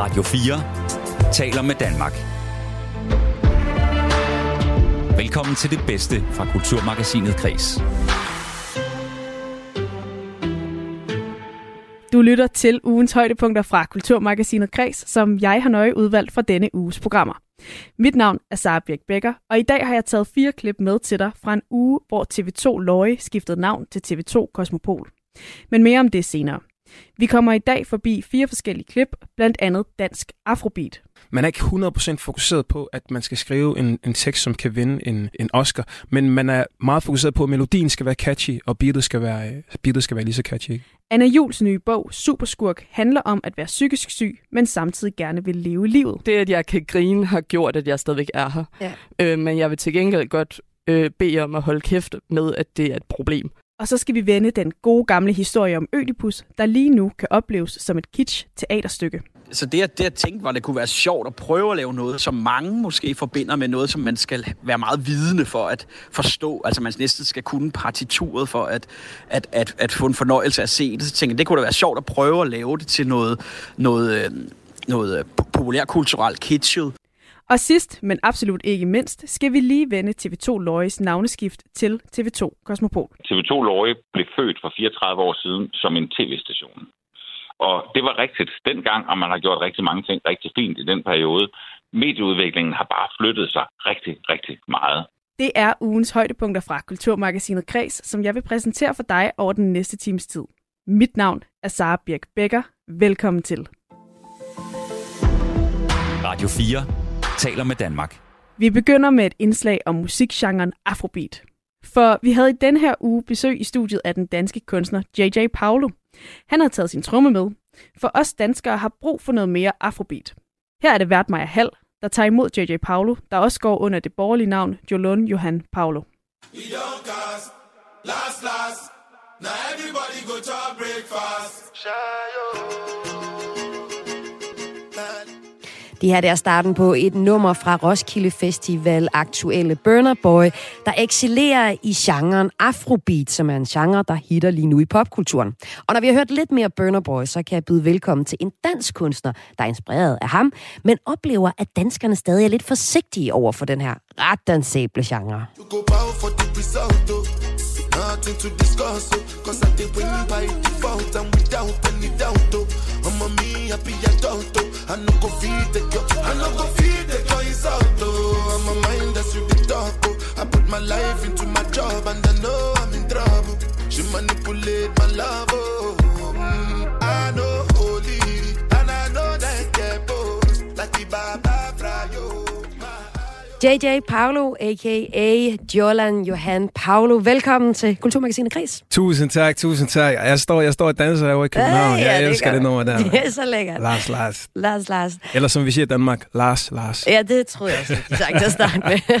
Radio 4 taler med Danmark. Velkommen til det bedste fra Kulturmagasinet Kres. Du lytter til ugens højdepunkter fra Kulturmagasinet Kres, som jeg har nøje udvalgt fra denne uges programmer. Mit navn er Sara Birk Becker, og i dag har jeg taget fire klip med til dig fra en uge, hvor TV2 Løje skiftede navn til TV2 Kosmopol. Men mere om det senere. Vi kommer i dag forbi fire forskellige klip, blandt andet dansk afrobeat. Man er ikke 100% fokuseret på, at man skal skrive en, en tekst, som kan vinde en, en Oscar, men man er meget fokuseret på, at melodien skal være catchy, og beatet skal være, beatet skal være lige så catchy. Ikke? Anna Jules nye bog, Superskurk, handler om at være psykisk syg, men samtidig gerne vil leve livet. Det, at jeg kan grine, har gjort, at jeg stadigvæk er her. Ja. Øh, men jeg vil til gengæld godt øh, bede om at holde kæft med, at det er et problem. Og så skal vi vende den gode gamle historie om Ødipus, der lige nu kan opleves som et kitsch teaterstykke. Så det, at, det jeg tænkte, var, det kunne være sjovt at prøve at lave noget, som mange måske forbinder med noget, som man skal være meget vidende for at forstå. Altså man næsten skal kunne partituret for at, at, at, at få en fornøjelse at se det. Så tænkte jeg, det kunne da være sjovt at prøve at lave det til noget, noget, øhm, noget øh, populærkulturelt kitschet. Og sidst, men absolut ikke mindst, skal vi lige vende TV2 Løjes navneskift til TV2 Kosmopol. TV2 Løje blev født for 34 år siden som en tv-station. Og det var rigtigt dengang, og man har gjort rigtig mange ting rigtig fint i den periode. Medieudviklingen har bare flyttet sig rigtig, rigtig meget. Det er ugens højdepunkter fra Kulturmagasinet Kreds, som jeg vil præsentere for dig over den næste times tid. Mit navn er Sara Birk Becker. Velkommen til. Radio 4 taler med Danmark. Vi begynder med et indslag om musikgenren Afrobeat. For vi havde i den her uge besøg i studiet af den danske kunstner J.J. Paulo. Han har taget sin tromme med. For os danskere har brug for noget mere Afrobeat. Her er det vært Maja Hall, der tager imod J.J. Paulo, der også går under det borgerlige navn Jolon Johan Paulo. Last, last. Now everybody go to breakfast. Det her det er starten på et nummer fra Roskilde Festival aktuelle Burner Boy, der excellerer i genren Afrobeat, som er en genre, der hitter lige nu i popkulturen. Og når vi har hørt lidt mere Burner Boy, så kan jeg byde velkommen til en dansk kunstner, der er inspireret af ham, men oplever, at danskerne stadig er lidt forsigtige over for den her ret dansable genre. Nothing to discuss, oh, cause I did win by default and without any doubt, oh. I'm a me happy adult, oh. I no go feed the girl, I no go feed the girl is out, oh. I'm a mind that's really dark, oh. I put my life into my job and I know I'm in trouble. She manipulate my love, oh. Mm, I know JJ Paolo, a.k.a. Jolan Johan Paolo. Velkommen til Kulturmagasinet Kris. Tusind tak, tusind tak. Jeg står, jeg står og danser herovre i København. Ja, jeg elsker det nummer der. Det er så lækkert. Lars, Lars. Lars, Lars. Eller som vi siger i Danmark, Lars, Lars. Ja, det tror jeg også, sagt at starte med.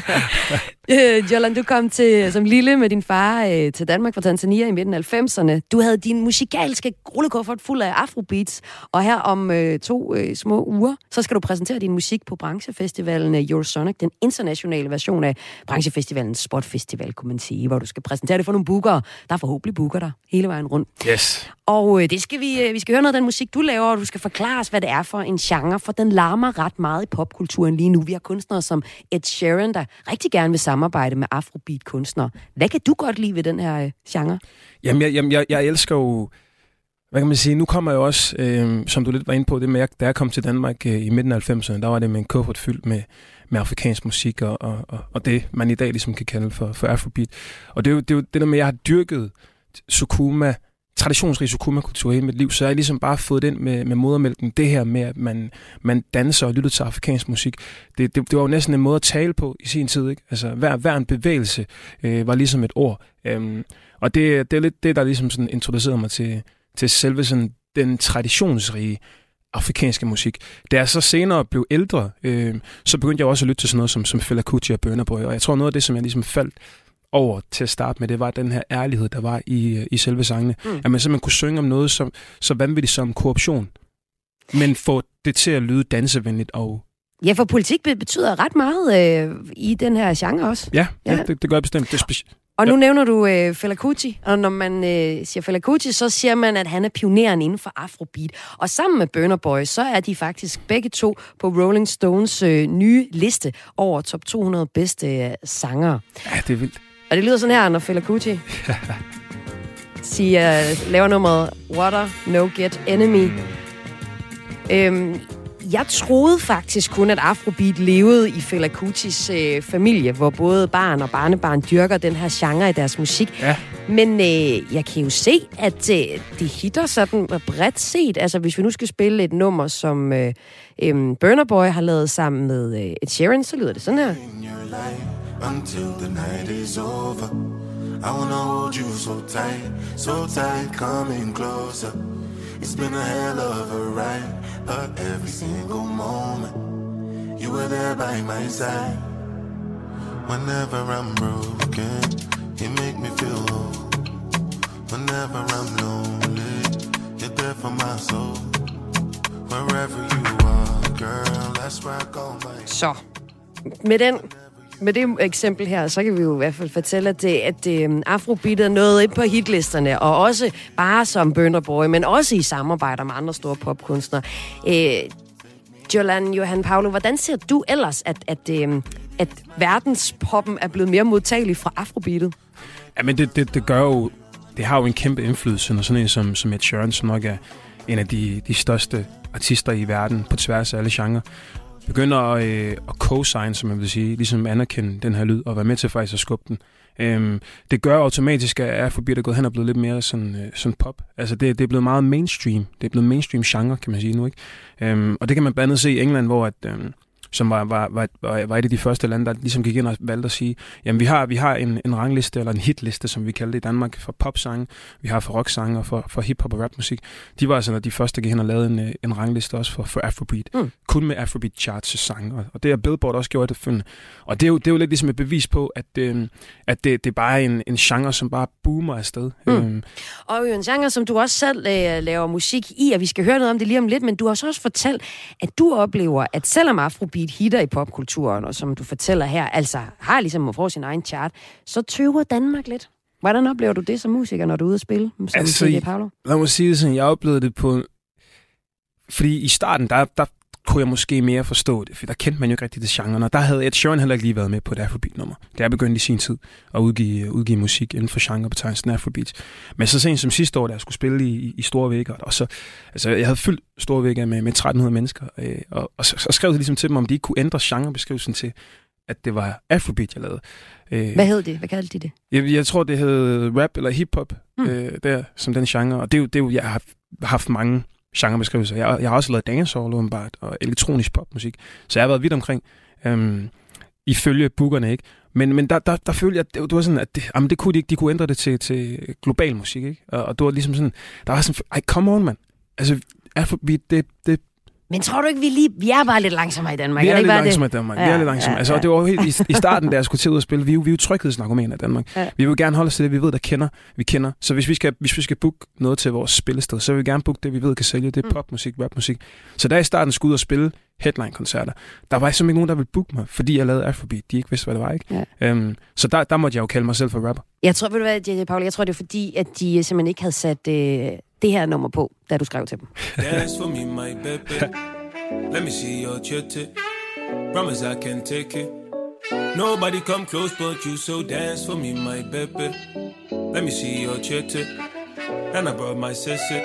Øh, Jolan, du kom til, som lille med din far øh, til Danmark fra Tanzania i midten af 90'erne. Du havde din musikalske rullekuffert fuld af afrobeats, og her om øh, to øh, små uger, så skal du præsentere din musik på branchefestivalen Eurosonic, den internationale version af branchefestivalen Spot Festival, kunne man sige, hvor du skal præsentere det for nogle bookere, der forhåbentlig booker dig hele vejen rundt. Yes. Og øh, det skal vi, øh, vi skal høre noget af den musik, du laver, og du skal forklare os, hvad det er for en genre, for den larmer ret meget i popkulturen lige nu. Vi har kunstnere som Ed Sheeran, der rigtig gerne vil samarbejde med afrobeat-kunstnere. Hvad kan du godt lide ved den her øh, genre? Jamen, jeg, jamen jeg, jeg elsker jo... Hvad kan man sige? Nu kommer jeg også, øh, som du lidt var inde på, det med, at da jeg kom til Danmark øh, i midten af 90'erne, der var det med en kuffert fyldt med, med afrikansk musik og, og, og, og det, man i dag ligesom kan kalde for, for afrobeat. Og det er, jo, det er jo det der med, at jeg har dyrket Sukuma, traditionsrig Sukuma-kultur i mit liv, så jeg har ligesom bare fået den med, med modermælken. Det her med, at man, man danser og lytter til afrikansk musik, det, det, det var jo næsten en måde at tale på i sin tid. Ikke? Altså, hver, hver en bevægelse øh, var ligesom et ord. Øhm, og det, det er lidt det, der ligesom sådan introducerede mig til, til selve sådan den traditionsrige afrikanske musik. Da jeg så senere blev ældre, øh, så begyndte jeg også at lytte til sådan noget som, som Fela Kuti og Burna Boy, og jeg tror noget af det, som jeg ligesom faldt over til at starte med, det var den her ærlighed, der var i, i selve sangene. Mm. At man simpelthen kunne synge om noget som, så vanvittigt som korruption, men få det til at lyde dansevenligt og Ja, for politik betyder ret meget øh, i den her genre også. Ja, ja. ja det, det gør jeg bestemt. Det er Og nu ja. nævner du øh, Fela Kuti, og når man øh, siger Fela Kuti, så siger man, at han er pioneren inden for Afrobeat. Og sammen med Burner Boy, så er de faktisk begge to på Rolling Stones øh, nye liste over top 200 bedste øh, sangere. Ja, det er vildt. Og det lyder sådan her, når Fela Kuti siger, laver nummeret Water, No Get Enemy. Øhm, jeg troede faktisk kun, at Afrobeat levede i Fela Kutis øh, familie, hvor både barn og barnebarn dyrker den her genre i deres musik. Ja. Men øh, jeg kan jo se, at øh, det hitter sådan bredt set. Altså, hvis vi nu skal spille et nummer, som øh, øh, Burner Boy har lavet sammen med øh, Ed Sheeran, så lyder det sådan her. in your life until the night is over. I wanna hold you so tight, so tight, coming closer. It's been a hell of a ride, but every single moment you were there by my side. Whenever I'm broken, you make me feel whole. Whenever I'm lonely, you're there for my soul. Wherever you are, girl, that's where I call my Så, med den med det eksempel her, så kan vi jo i hvert fald fortælle, at, det, at det, Afrobeat er noget ind på hitlisterne, og også bare som Burner Boy, men også i samarbejde med andre store popkunstnere. Øh, Jolan Johan Paolo, hvordan ser du ellers, at, at, øh, at verdenspoppen er blevet mere modtagelig fra Afrobeatet? Ja, men det, det, det gør jo... Det har jo en kæmpe indflydelse, når sådan en som, som Ed Sheeran, som nok er en af de, de største artister i verden på tværs af alle genrer, begynder at, øh, at co-sign, som man vil sige, ligesom anerkende den her lyd, og være med til faktisk at skubbe den. Øhm, det gør automatisk, at Afrobeat er gået hen og blevet lidt mere sådan, øh, sådan pop. Altså det, det er blevet meget mainstream. Det er blevet mainstream genre, kan man sige nu, ikke? Øhm, og det kan man blandt andet se i England, hvor at, øhm, som var, var, var, var, et af de første lande, der ligesom gik ind og valgte at sige, jamen vi har, vi har en, en rangliste, eller en hitliste, som vi kalder det i Danmark, for popsange, vi har for rocksange og for, for hiphop og rapmusik. De var altså de første, der gik hen og lavede en, øh, en rangliste også for, for Afrobeat. Mm. Kun med Afrobeat charts sange, og, og det har Billboard også gjort det. Og det er, jo, det er jo lidt ligesom et bevis på, at, øh, at det, det er bare en, en genre, som bare boomer afsted. Mm. Øhm, Og jo en genre, som du også selv øh, laver musik i, og vi skal høre noget om det lige om lidt, men du har så også fortalt, at du oplever, at selvom Afrobeat hitter i popkulturen, og som du fortæller her, altså har ligesom at få sin egen chart, så tøver Danmark lidt. Hvordan oplever du det som musiker, når du er ude at spille, som Altså, i- Paolo? lad mig sige det sådan, jeg oplevede det på... Fordi i starten, der, der kunne jeg måske mere forstå det, for der kendte man jo ikke rigtig det genre, og der havde Ed Sheeran heller ikke lige været med på et Afrobeat-nummer. Det er begyndt i sin tid at udgive, udgive musik inden for genrebetegnelsen Afrobeat. Men så sent som sidste år, da jeg skulle spille i, i Store Vægger, og så, altså jeg havde fyldt Store Vægger med, med 1300 mennesker, øh, og, og så, så skrev jeg ligesom til dem, om de ikke kunne ændre genrebeskrivelsen til, at det var Afrobeat, jeg lavede. Øh, Hvad hed det? Hvad kaldte de det? jeg, jeg tror, det hed rap eller hiphop, Mm. øh, der, som den genre. Og det er jo, det jo jeg har haft mange genrebeskrivelser. Jeg, jeg har også lavet dancehall åbenbart, og elektronisk popmusik. Så jeg har været vidt omkring, øhm, ifølge bookerne, ikke? Men, men der, der, der følte jeg, at det, det var sådan, at det, jamen, det kunne de ikke. De kunne ændre det til, til global musik, ikke? Og, og det var ligesom sådan, der var sådan, ej, come on, mand. Altså, vi, det, det, men tror du ikke, vi lige... Vi er bare lidt langsommere i Danmark. vi er, det lidt ikke bare langsomme i? Danmark. vi Ja, er lidt langsomme. ja, altså, ja. og det var helt, i, i starten, da jeg skulle til ud og spille, vi er jo, vi er jo tryghedsnarkomaner i Danmark. Ja. Vi vil gerne holde os til det, vi ved, der kender, vi kender. Så hvis vi skal, hvis vi skal booke noget til vores spillested, så vil vi gerne booke det, vi ved kan sælge. Det er Mm. popmusik, rapmusik. Så da i starten skulle ud og spille headline-koncerter, der var simpelthen ikke nogen, der ville booke mig, fordi jeg lavede Afrobeat. De ikke vidste, hvad det var, ikke? Ja. Øhm, så der, der måtte jeg jo kalde mig selv for rapper. Jeg tror, ved du hvad, Paul, jeg tror, det er fordi, at de simpelthen ikke havde sat øh, det her nummer på, da du skrev til dem. Dance for me, my baby. Let me see your chitty. Promise I can take it. Nobody come close but you, so dance for me, my baby. Let me see your chitty. And I brought my sissy.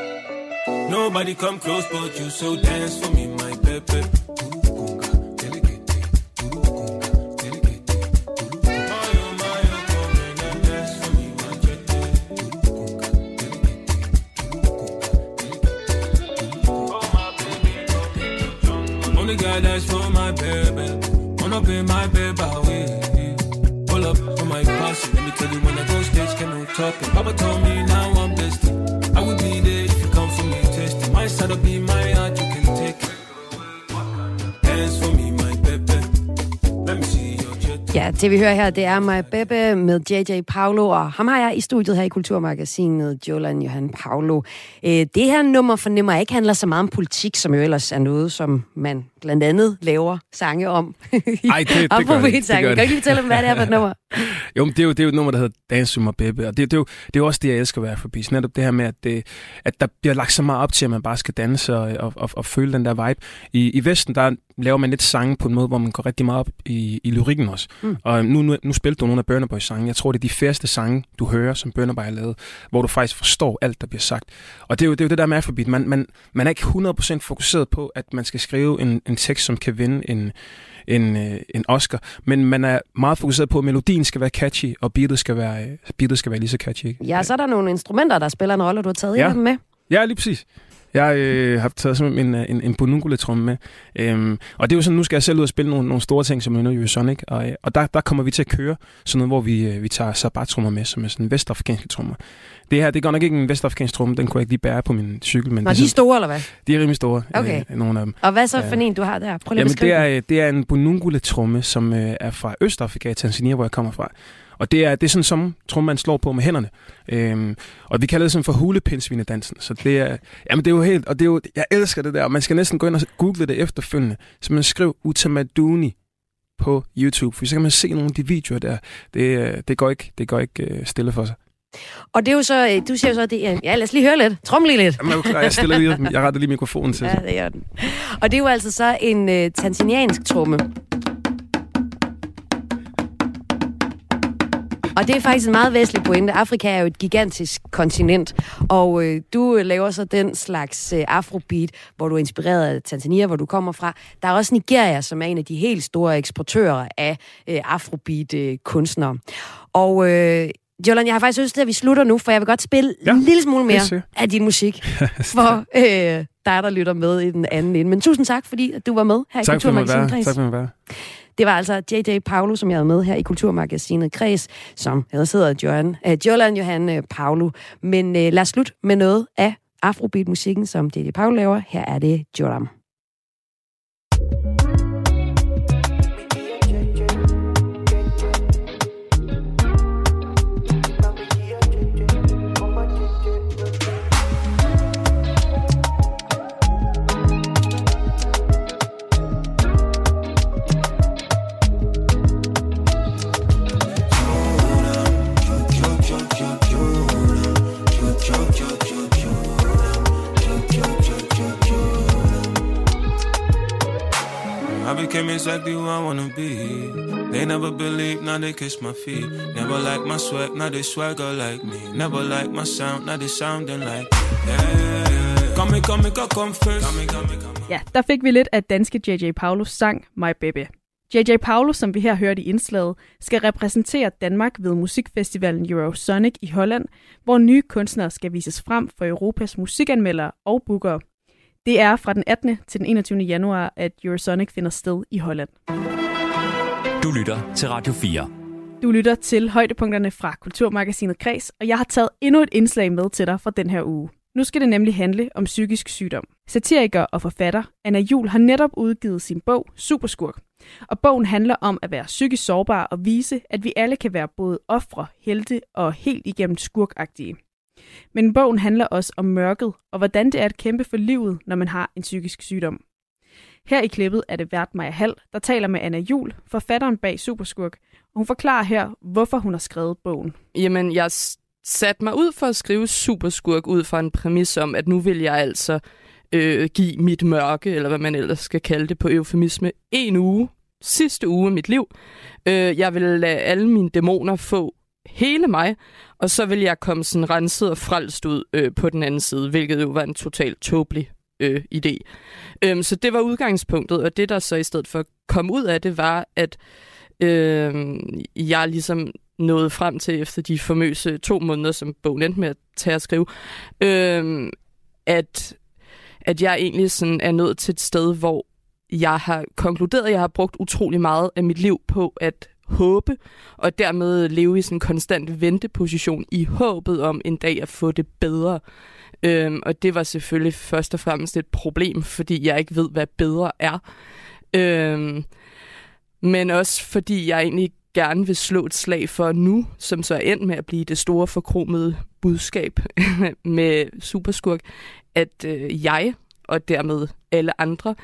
Nobody come close but you, so dance for me, my baby. Only got that's for my baby. Wanna be my baby away. Pull up for my posse. Let me tell you when I go stage, can no talking. Papa told me now I'm blessed. I will be there if you come for me, test it. My side will be my Ja, det vi hører her, det er My Bebe med JJ Paulo, og ham har jeg i studiet her i Kulturmagasinet, Jolan Johan Paulo. Øh, det her nummer fornemmer jeg ikke handler så meget om politik, som jo ellers er noget, som man blandt andet laver sange om. Ej, det, det, gør det. Kan det gør du ikke fortælle dem, hvad det er for et nummer? Jo, men det er jo, det er jo et nummer, der hedder Dance my baby, og det, det, er jo, det er jo også det, jeg elsker ved Afrobeats. Netop det her med, at, det, at der bliver lagt så meget op til, at man bare skal danse og, og, og, og føle den der vibe. I, I Vesten, der laver man lidt sange på en måde, hvor man går rigtig meget op i, i lyrikken også. Mm. Og nu, nu, nu spiller du nogle af Burner Boys sange. Jeg tror, det er de færreste sange, du hører, som Burner Boy har lavet, hvor du faktisk forstår alt, der bliver sagt. Og det er jo det, er jo det der med Afrobeat. Man, man, man er ikke 100% fokuseret på, at man skal skrive en, en tekst, som kan vinde en, en, øh, en Oscar. Men man er meget fokuseret på, at melodien skal være catchy, og beatet skal være, øh, beatet skal være lige så catchy. Ikke? Ja, så er der nogle instrumenter, der spiller en rolle, og du har taget ja. dem med. Ja, lige præcis. Jeg øh, har taget simpelthen en, øh, en, en bonungule-tromme med. Øhm, og det er jo sådan, nu skal jeg selv ud og spille nogle, nogle store ting, som er Sonic. Og, øh, og der, der kommer vi til at køre sådan noget, hvor vi, øh, vi tager sabat-trommer med, som er sådan vestafrikanske trommer. Det her, det er godt nok ikke en vestafrikansk tromme, den kunne jeg ikke lige bære på min cykel. Men Nå, det de er store, eller hvad? De er rimelig store, okay. øh, nogle af dem. Og hvad så for en, du har der? Prøv lige Jamen, det er, det er en bonungule-tromme, som øh, er fra Østafrika, Tanzania, hvor jeg kommer fra. Og det er, det er sådan som tromme, man slår på med hænderne. Øhm, og vi kalder det sådan for hulepindsvinedansen. Så det er, jamen det er jo helt, og det er jo, jeg elsker det der. Og man skal næsten gå ind og google det efterfølgende. Så man skriver Utamaduni på YouTube, for så kan man se nogle af de videoer der. Det, øh, det går ikke, det går ikke uh, stille for sig. Og det er jo så, øh, du siger jo så, det er, ja lad os lige høre lidt, trum lige lidt. Jamen, jeg, stiller lige, jeg retter lige mikrofonen til. Ja, det er den. Og det er jo altså så en uh, tanzaniansk tromme. Og det er faktisk en meget væsentlig pointe. Afrika er jo et gigantisk kontinent, og øh, du laver så den slags øh, afrobeat, hvor du er inspireret af Tanzania, hvor du kommer fra. Der er også Nigeria, som er en af de helt store eksportører af øh, afrobeat-kunstnere. Øh, og øh, Jolan, jeg har faktisk lyst til, at vi slutter nu, for jeg vil godt spille ja, en lille smule mere af din musik, for øh, dig, der lytter med i den anden ende. Men tusind tak, fordi du var med her i Kulturmagasinet Tak for at være. Det var altså JJ Paulo, som jeg havde med her i Kulturmagasinet Kreds, som ellers hedder Jørgen, uh, øh, Jolan Johan øh, uh, Paulo. Men uh, lad os slutte med noget af Afrobeat-musikken, som JJ Paulo laver. Her er det Joram. Became exactly who I wanna be. They never believe, now they kiss my feet. Never like my swag, now they swagger like me. Never like my sound, now they sounding like yeah. Come, come, come, come first. Come, come, come. Ja, der fik vi lidt af danske JJ Paulus sang My Baby. JJ Paulus, som vi her hørte i indslaget, skal repræsentere Danmark ved musikfestivalen Eurosonic i Holland, hvor nye kunstnere skal vises frem for Europas musikanmeldere og bookere. Det er fra den 18. til den 21. januar, at Eurosonic finder sted i Holland. Du lytter til Radio 4. Du lytter til højdepunkterne fra Kulturmagasinet Kreds, og jeg har taget endnu et indslag med til dig fra den her uge. Nu skal det nemlig handle om psykisk sygdom. Satiriker og forfatter Anna Jul har netop udgivet sin bog Superskurk. Og bogen handler om at være psykisk sårbar og vise, at vi alle kan være både ofre, helte og helt igennem skurkagtige. Men bogen handler også om mørket, og hvordan det er at kæmpe for livet, når man har en psykisk sygdom. Her i klippet er det vært Maja Hall, der taler med Anna Jul, forfatteren bag Superskurk, og hun forklarer her, hvorfor hun har skrevet bogen. Jamen, jeg satte mig ud for at skrive Superskurk ud fra en præmis om, at nu vil jeg altså øh, give mit mørke, eller hvad man ellers skal kalde det på eufemisme, en uge, sidste uge af mit liv. Øh, jeg vil lade alle mine dæmoner få hele mig, og så vil jeg komme sådan renset og frelst ud øh, på den anden side, hvilket jo var en totalt tåbelig øh, idé. Øhm, så det var udgangspunktet, og det der så i stedet for kom ud af det, var, at øh, jeg ligesom nåede frem til efter de famøse to måneder, som bogen endte med at tage at skrive, øh, at, at jeg egentlig sådan er nået til et sted, hvor jeg har konkluderet, at jeg har brugt utrolig meget af mit liv på at håbe, og dermed leve i sådan en konstant venteposition i håbet om en dag at få det bedre. Øhm, og det var selvfølgelig først og fremmest et problem, fordi jeg ikke ved, hvad bedre er. Øhm, men også fordi jeg egentlig gerne vil slå et slag for nu, som så er endt med at blive det store forkromede budskab med Superskurk, at øh, jeg og dermed alle andre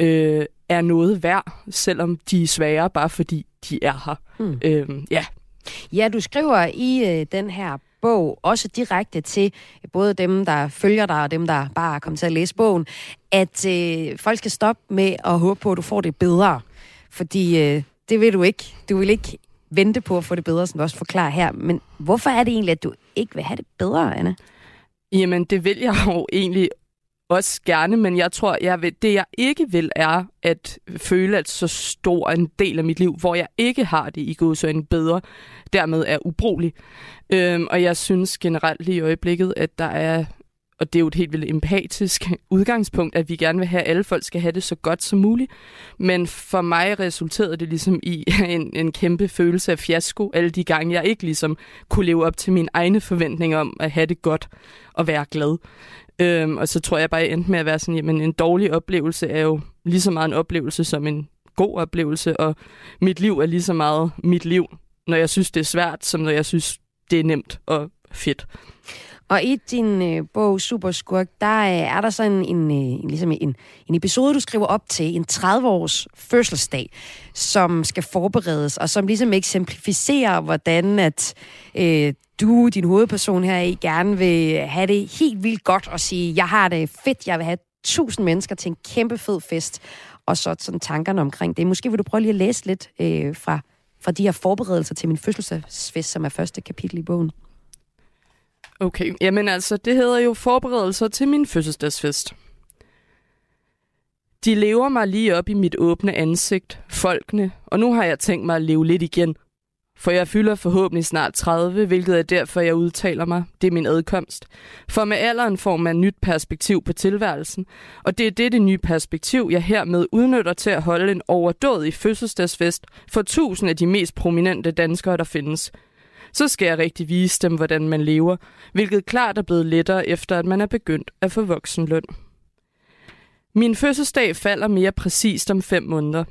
øh, er noget værd, selvom de er svære, bare fordi de er her. Mm. Øh, ja. Ja, du skriver i øh, den her bog, også direkte til både dem, der følger dig, og dem, der bare er kommet til at læse bogen, at øh, folk skal stoppe med at håbe på, at du får det bedre. Fordi øh, det vil du ikke. Du vil ikke vente på at få det bedre, som du også forklarer her. Men hvorfor er det egentlig, at du ikke vil have det bedre, Anna? Jamen, det vil jeg jo egentlig også gerne, men jeg tror, jeg vil, det jeg ikke vil, er at føle, at så stor en del af mit liv, hvor jeg ikke har det i godsøjne bedre, dermed er ubrugelig. Øhm, og jeg synes generelt lige i øjeblikket, at der er, og det er jo et helt vildt empatisk udgangspunkt, at vi gerne vil have, at alle folk skal have det så godt som muligt. Men for mig resulterede det ligesom i en, en kæmpe følelse af fiasko, alle de gange, jeg ikke ligesom kunne leve op til mine egne forventninger om at have det godt og være glad. Øhm, og så tror jeg bare, jeg endte med at være sådan, jamen en dårlig oplevelse er jo lige så meget en oplevelse som en god oplevelse, og mit liv er lige så meget mit liv, når jeg synes, det er svært, som når jeg synes, det er nemt og fedt. Og i din øh, bog Superskurk, der øh, er der sådan en, øh, ligesom en, en episode, du skriver op til, en 30-års fødselsdag, som skal forberedes, og som ligesom eksemplificerer, hvordan at øh, du, din hovedperson her i, gerne vil have det helt vildt godt og sige, jeg har det fedt, jeg vil have tusind mennesker til en kæmpe fed fest, og så sådan tankerne omkring det. Måske vil du prøve lige at læse lidt øh, fra, fra de her forberedelser til min fødselsdagsfest, som er første kapitel i bogen. Okay, jamen altså, det hedder jo forberedelser til min fødselsdagsfest. De lever mig lige op i mit åbne ansigt, folkene, og nu har jeg tænkt mig at leve lidt igen. For jeg fylder forhåbentlig snart 30, hvilket er derfor, jeg udtaler mig. Det er min adkomst. For med alderen får man nyt perspektiv på tilværelsen, og det er det, det nye perspektiv, jeg hermed udnytter til at holde en overdådig fødselsdagsfest for tusind af de mest prominente danskere, der findes – så skal jeg rigtig vise dem, hvordan man lever, hvilket klart er blevet lettere efter, at man er begyndt at få voksenløn. Min fødselsdag falder mere præcist om fem måneder.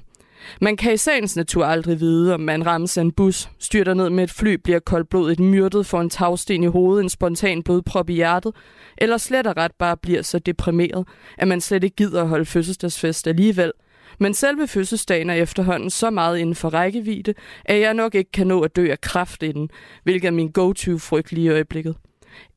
Man kan i sagens natur aldrig vide, om man rammes af en bus, styrter ned med et fly, bliver koldblodigt myrdet, for en tagsten i hovedet, en spontan blodprop i hjertet, eller slet og ret bare bliver så deprimeret, at man slet ikke gider at holde fødselsdagsfest alligevel – men selve fødselsdagen er efterhånden så meget inden for rækkevidde, at jeg nok ikke kan nå at dø af kraft inden, hvilket er min go-to-frygt lige i øjeblikket.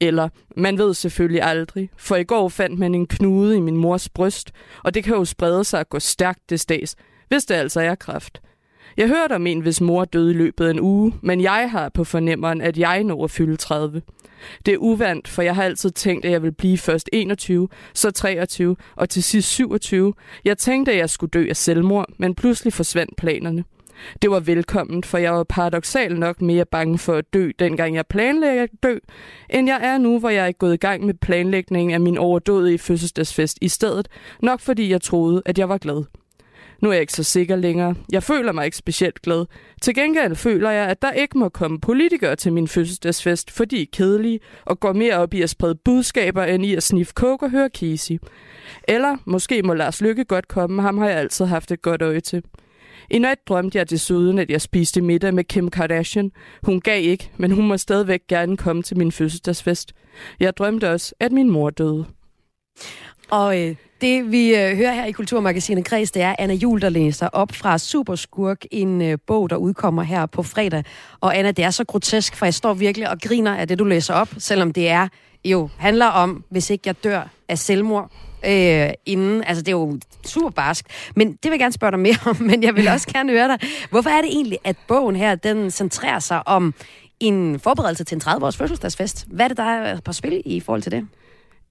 Eller, man ved selvfølgelig aldrig, for i går fandt man en knude i min mors bryst, og det kan jo sprede sig og gå stærkt det stads, hvis det altså er kræft. Jeg hørte om en, hvis mor døde i løbet af en uge, men jeg har på fornemmeren, at jeg når at fylde 30. Det er uvandt, for jeg har altid tænkt, at jeg vil blive først 21, så 23 og til sidst 27. Jeg tænkte, at jeg skulle dø af selvmord, men pludselig forsvandt planerne. Det var velkomment, for jeg var paradoxalt nok mere bange for at dø, dengang jeg planlagde at dø, end jeg er nu, hvor jeg er gået i gang med planlægningen af min overdådige fødselsdagsfest i stedet, nok fordi jeg troede, at jeg var glad. Nu er jeg ikke så sikker længere. Jeg føler mig ikke specielt glad. Til gengæld føler jeg, at der ikke må komme politikere til min fødselsdagsfest, fordi de er kedelige og går mere op i at sprede budskaber, end i at sniffe coke og høre Casey. Eller måske må Lars Lykke godt komme, ham har jeg altid haft et godt øje til. I nat drømte jeg desuden, at jeg spiste middag med Kim Kardashian. Hun gav ikke, men hun må stadigvæk gerne komme til min fødselsdagsfest. Jeg drømte også, at min mor døde. Og øh, det vi øh, hører her i Kulturmagasinet Kreds, det er Anna Jul, der læser op fra Superskurk, en øh, bog, der udkommer her på fredag. Og Anna, det er så grotesk, for jeg står virkelig og griner af det, du læser op, selvom det er jo handler om, hvis ikke jeg dør af selvmord øh, inden. Altså, det er jo super barsk. Men det vil jeg gerne spørge dig mere om, men jeg vil også gerne høre dig. Hvorfor er det egentlig, at bogen her, den centrerer sig om en forberedelse til en 30-års fødselsdagsfest? Hvad er det, der er på spil i forhold til det?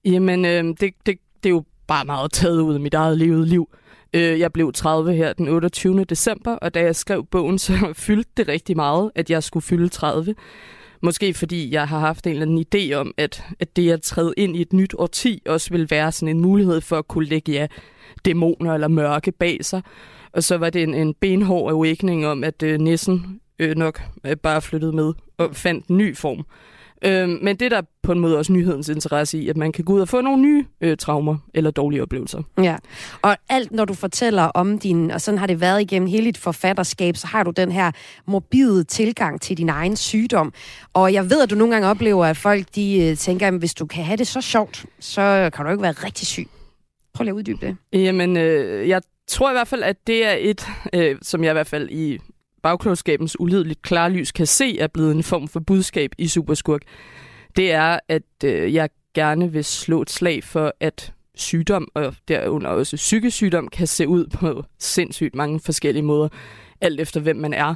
Jamen, øh, det, det, det er jo bare meget taget ud af mit eget levet liv. Øh, jeg blev 30 her den 28. december, og da jeg skrev bogen, så fyldte det rigtig meget, at jeg skulle fylde 30. Måske fordi jeg har haft en eller anden idé om, at, at det at træde ind i et nyt årti også vil være sådan en mulighed for at kunne lægge ja, dæmoner eller mørke bag sig. Og så var det en, en benhård awakening om, at øh, nissen øh, nok øh, bare flyttede med og fandt en ny form. Øhm, men det er der på en måde også nyhedens interesse i, at man kan gå ud og få nogle nye øh, traumer eller dårlige oplevelser. Ja, og alt når du fortæller om din, og sådan har det været igennem hele dit forfatterskab, så har du den her morbide tilgang til din egen sygdom. Og jeg ved, at du nogle gange oplever, at folk de øh, tænker, at hvis du kan have det så sjovt, så kan du ikke være rigtig syg. Prøv lige at uddybe det. Jamen, øh, jeg tror i hvert fald, at det er et, øh, som jeg i hvert fald i bagklodskabens ulideligt klarlys kan se, er blevet en form for budskab i Superskurk. Det er, at øh, jeg gerne vil slå et slag for, at sygdom, og derunder også psykisk sygdom, kan se ud på sindssygt mange forskellige måder, alt efter hvem man er.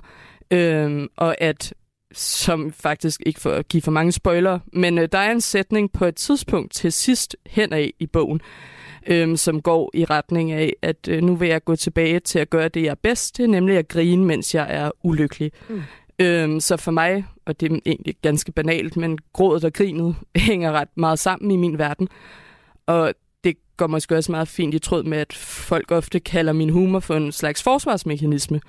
Øhm, og at, som faktisk ikke for at give for mange spoiler, men øh, der er en sætning på et tidspunkt til sidst henad i bogen, øhm, som går i retning af, at øh, nu vil jeg gå tilbage til at gøre det, jeg er bedst til, nemlig at grine, mens jeg er ulykkelig. Mm. Øhm, så for mig, og det er egentlig ganske banalt, men grådet og grinet hænger ret meget sammen i min verden. Og det går måske også meget fint i tråd med, at folk ofte kalder min humor for en slags forsvarsmekanisme.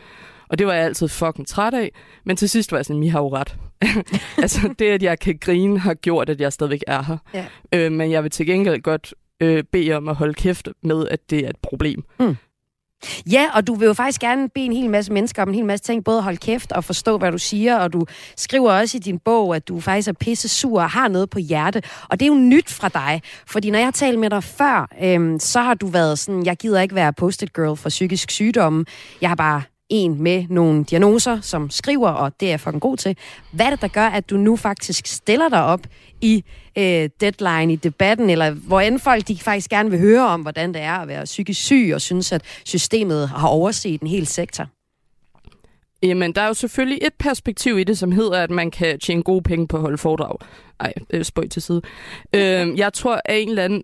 Og det var jeg altid fucking træt af. Men til sidst var jeg sådan, I har jo ret. altså det, at jeg kan grine, har gjort, at jeg stadigvæk er her. Ja. Øh, men jeg vil til gengæld godt øh, bede om at holde kæft med, at det er et problem. Mm. Ja, og du vil jo faktisk gerne bede en hel masse mennesker om en hel masse ting, både at holde kæft og forstå, hvad du siger, og du skriver også i din bog, at du faktisk er pisse sur og har noget på hjerte. Og det er jo nyt fra dig, fordi når jeg har talt med dig før, øhm, så har du været sådan, jeg gider ikke være post-it girl for psykisk sygdomme. Jeg har bare en med nogle diagnoser, som skriver, og det er jeg fucking god til. Hvad er det, der gør, at du nu faktisk stiller dig op i øh, deadline, i debatten, eller hvor end folk de faktisk gerne vil høre om, hvordan det er at være psykisk syg, og synes, at systemet har overset en hel sektor? Jamen, der er jo selvfølgelig et perspektiv i det, som hedder, at man kan tjene gode penge på at holde foredrag. Ej, øh, spøj til side. Øh, jeg tror af en eller anden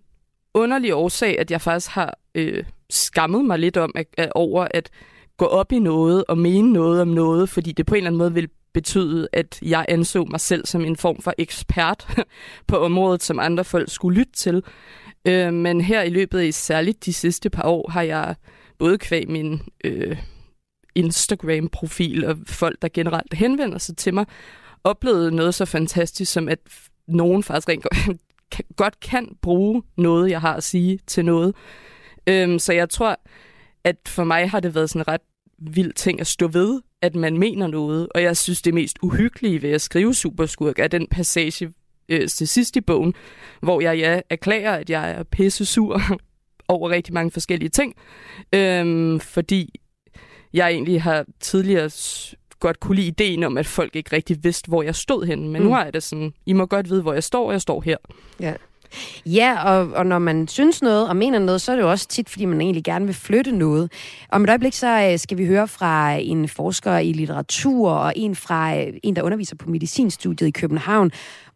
underlig årsag, at jeg faktisk har øh, skammet mig lidt om at, at, over, at gå op i noget og mene noget om noget, fordi det på en eller anden måde vil betyde, at jeg anså mig selv som en form for ekspert på området, som andre folk skulle lytte til. Øh, men her i løbet af særligt de sidste par år har jeg både kvæg min øh, Instagram-profil og folk, der generelt henvender sig til mig, oplevet noget så fantastisk som, at nogen faktisk rent godt kan bruge noget, jeg har at sige til noget. Øhm, så jeg tror, at for mig har det været sådan en ret vild ting at stå ved, at man mener noget. Og jeg synes, det mest uhyggelige ved at skrive Superskurk er den passage øh, til sidst i bogen, hvor jeg ja, erklærer, at jeg er pisse sur over rigtig mange forskellige ting. Øhm, fordi jeg egentlig har tidligere godt kunne lide ideen om, at folk ikke rigtig vidste, hvor jeg stod henne. Men mm. nu har jeg det sådan, I må godt vide, hvor jeg står, og jeg står her. Ja. Ja, og, og når man synes noget og mener noget, så er det jo også tit, fordi man egentlig gerne vil flytte noget. Om et øjeblik, så øh, skal vi høre fra en forsker i litteratur og en fra øh, en, der underviser på medicinstudiet i København,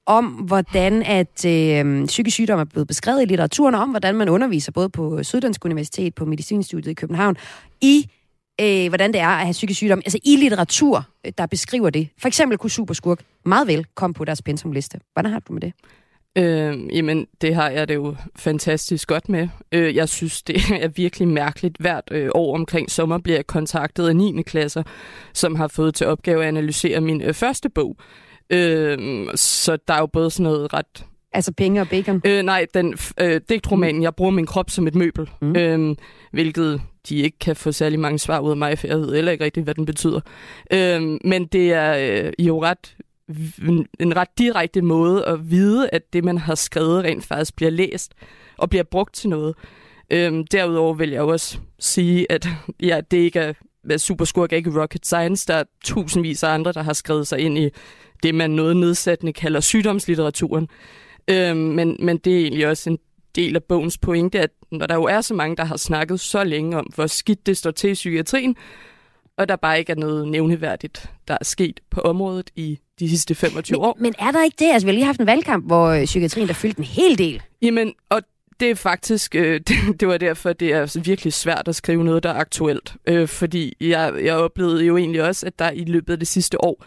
om hvordan at øh, psykisk sygdom er blevet beskrevet i litteraturen, og om hvordan man underviser både på Syddansk Universitet, på medicinstudiet i København, i øh, hvordan det er at have psykisk sygdom, altså i litteratur, øh, der beskriver det. For eksempel kunne Superskurk meget vel komme på deres pensumliste. Hvordan har du med det? Øh, jamen, det har jeg det jo fantastisk godt med. Øh, jeg synes, det er virkelig mærkeligt. Hvert øh, år omkring sommer bliver jeg kontaktet af 9. klasser, som har fået til opgave at analysere min øh, første bog. Øh, så der er jo både sådan noget ret... Altså penge og bacon? Øh, nej, den øh, digtromanen, jeg bruger min krop som et møbel, mm. øh, hvilket de ikke kan få særlig mange svar ud af mig, for jeg ved heller ikke rigtigt, hvad den betyder. Øh, men det er øh, jo ret en ret direkte måde at vide, at det, man har skrevet, rent faktisk bliver læst og bliver brugt til noget. Øhm, derudover vil jeg også sige, at ja, det ikke er, at Superskurk er ikke rocket science. Der er tusindvis af andre, der har skrevet sig ind i det, man noget nedsættende kalder sygdomslitteraturen. Øhm, men, men det er egentlig også en del af bogens pointe, at når der jo er så mange, der har snakket så længe om, hvor skidt det står til i psykiatrien, og der bare ikke er noget nævneværdigt, der er sket på området i de sidste 25 men, år. Men er der ikke det? Altså, vi har lige haft en valgkamp, hvor øh, psykiatrien der fyldte en hel del. Jamen, og det er faktisk, øh, det, det var derfor, det er virkelig svært at skrive noget, der er aktuelt. Øh, fordi jeg, jeg oplevede jo egentlig også, at der i løbet af det sidste år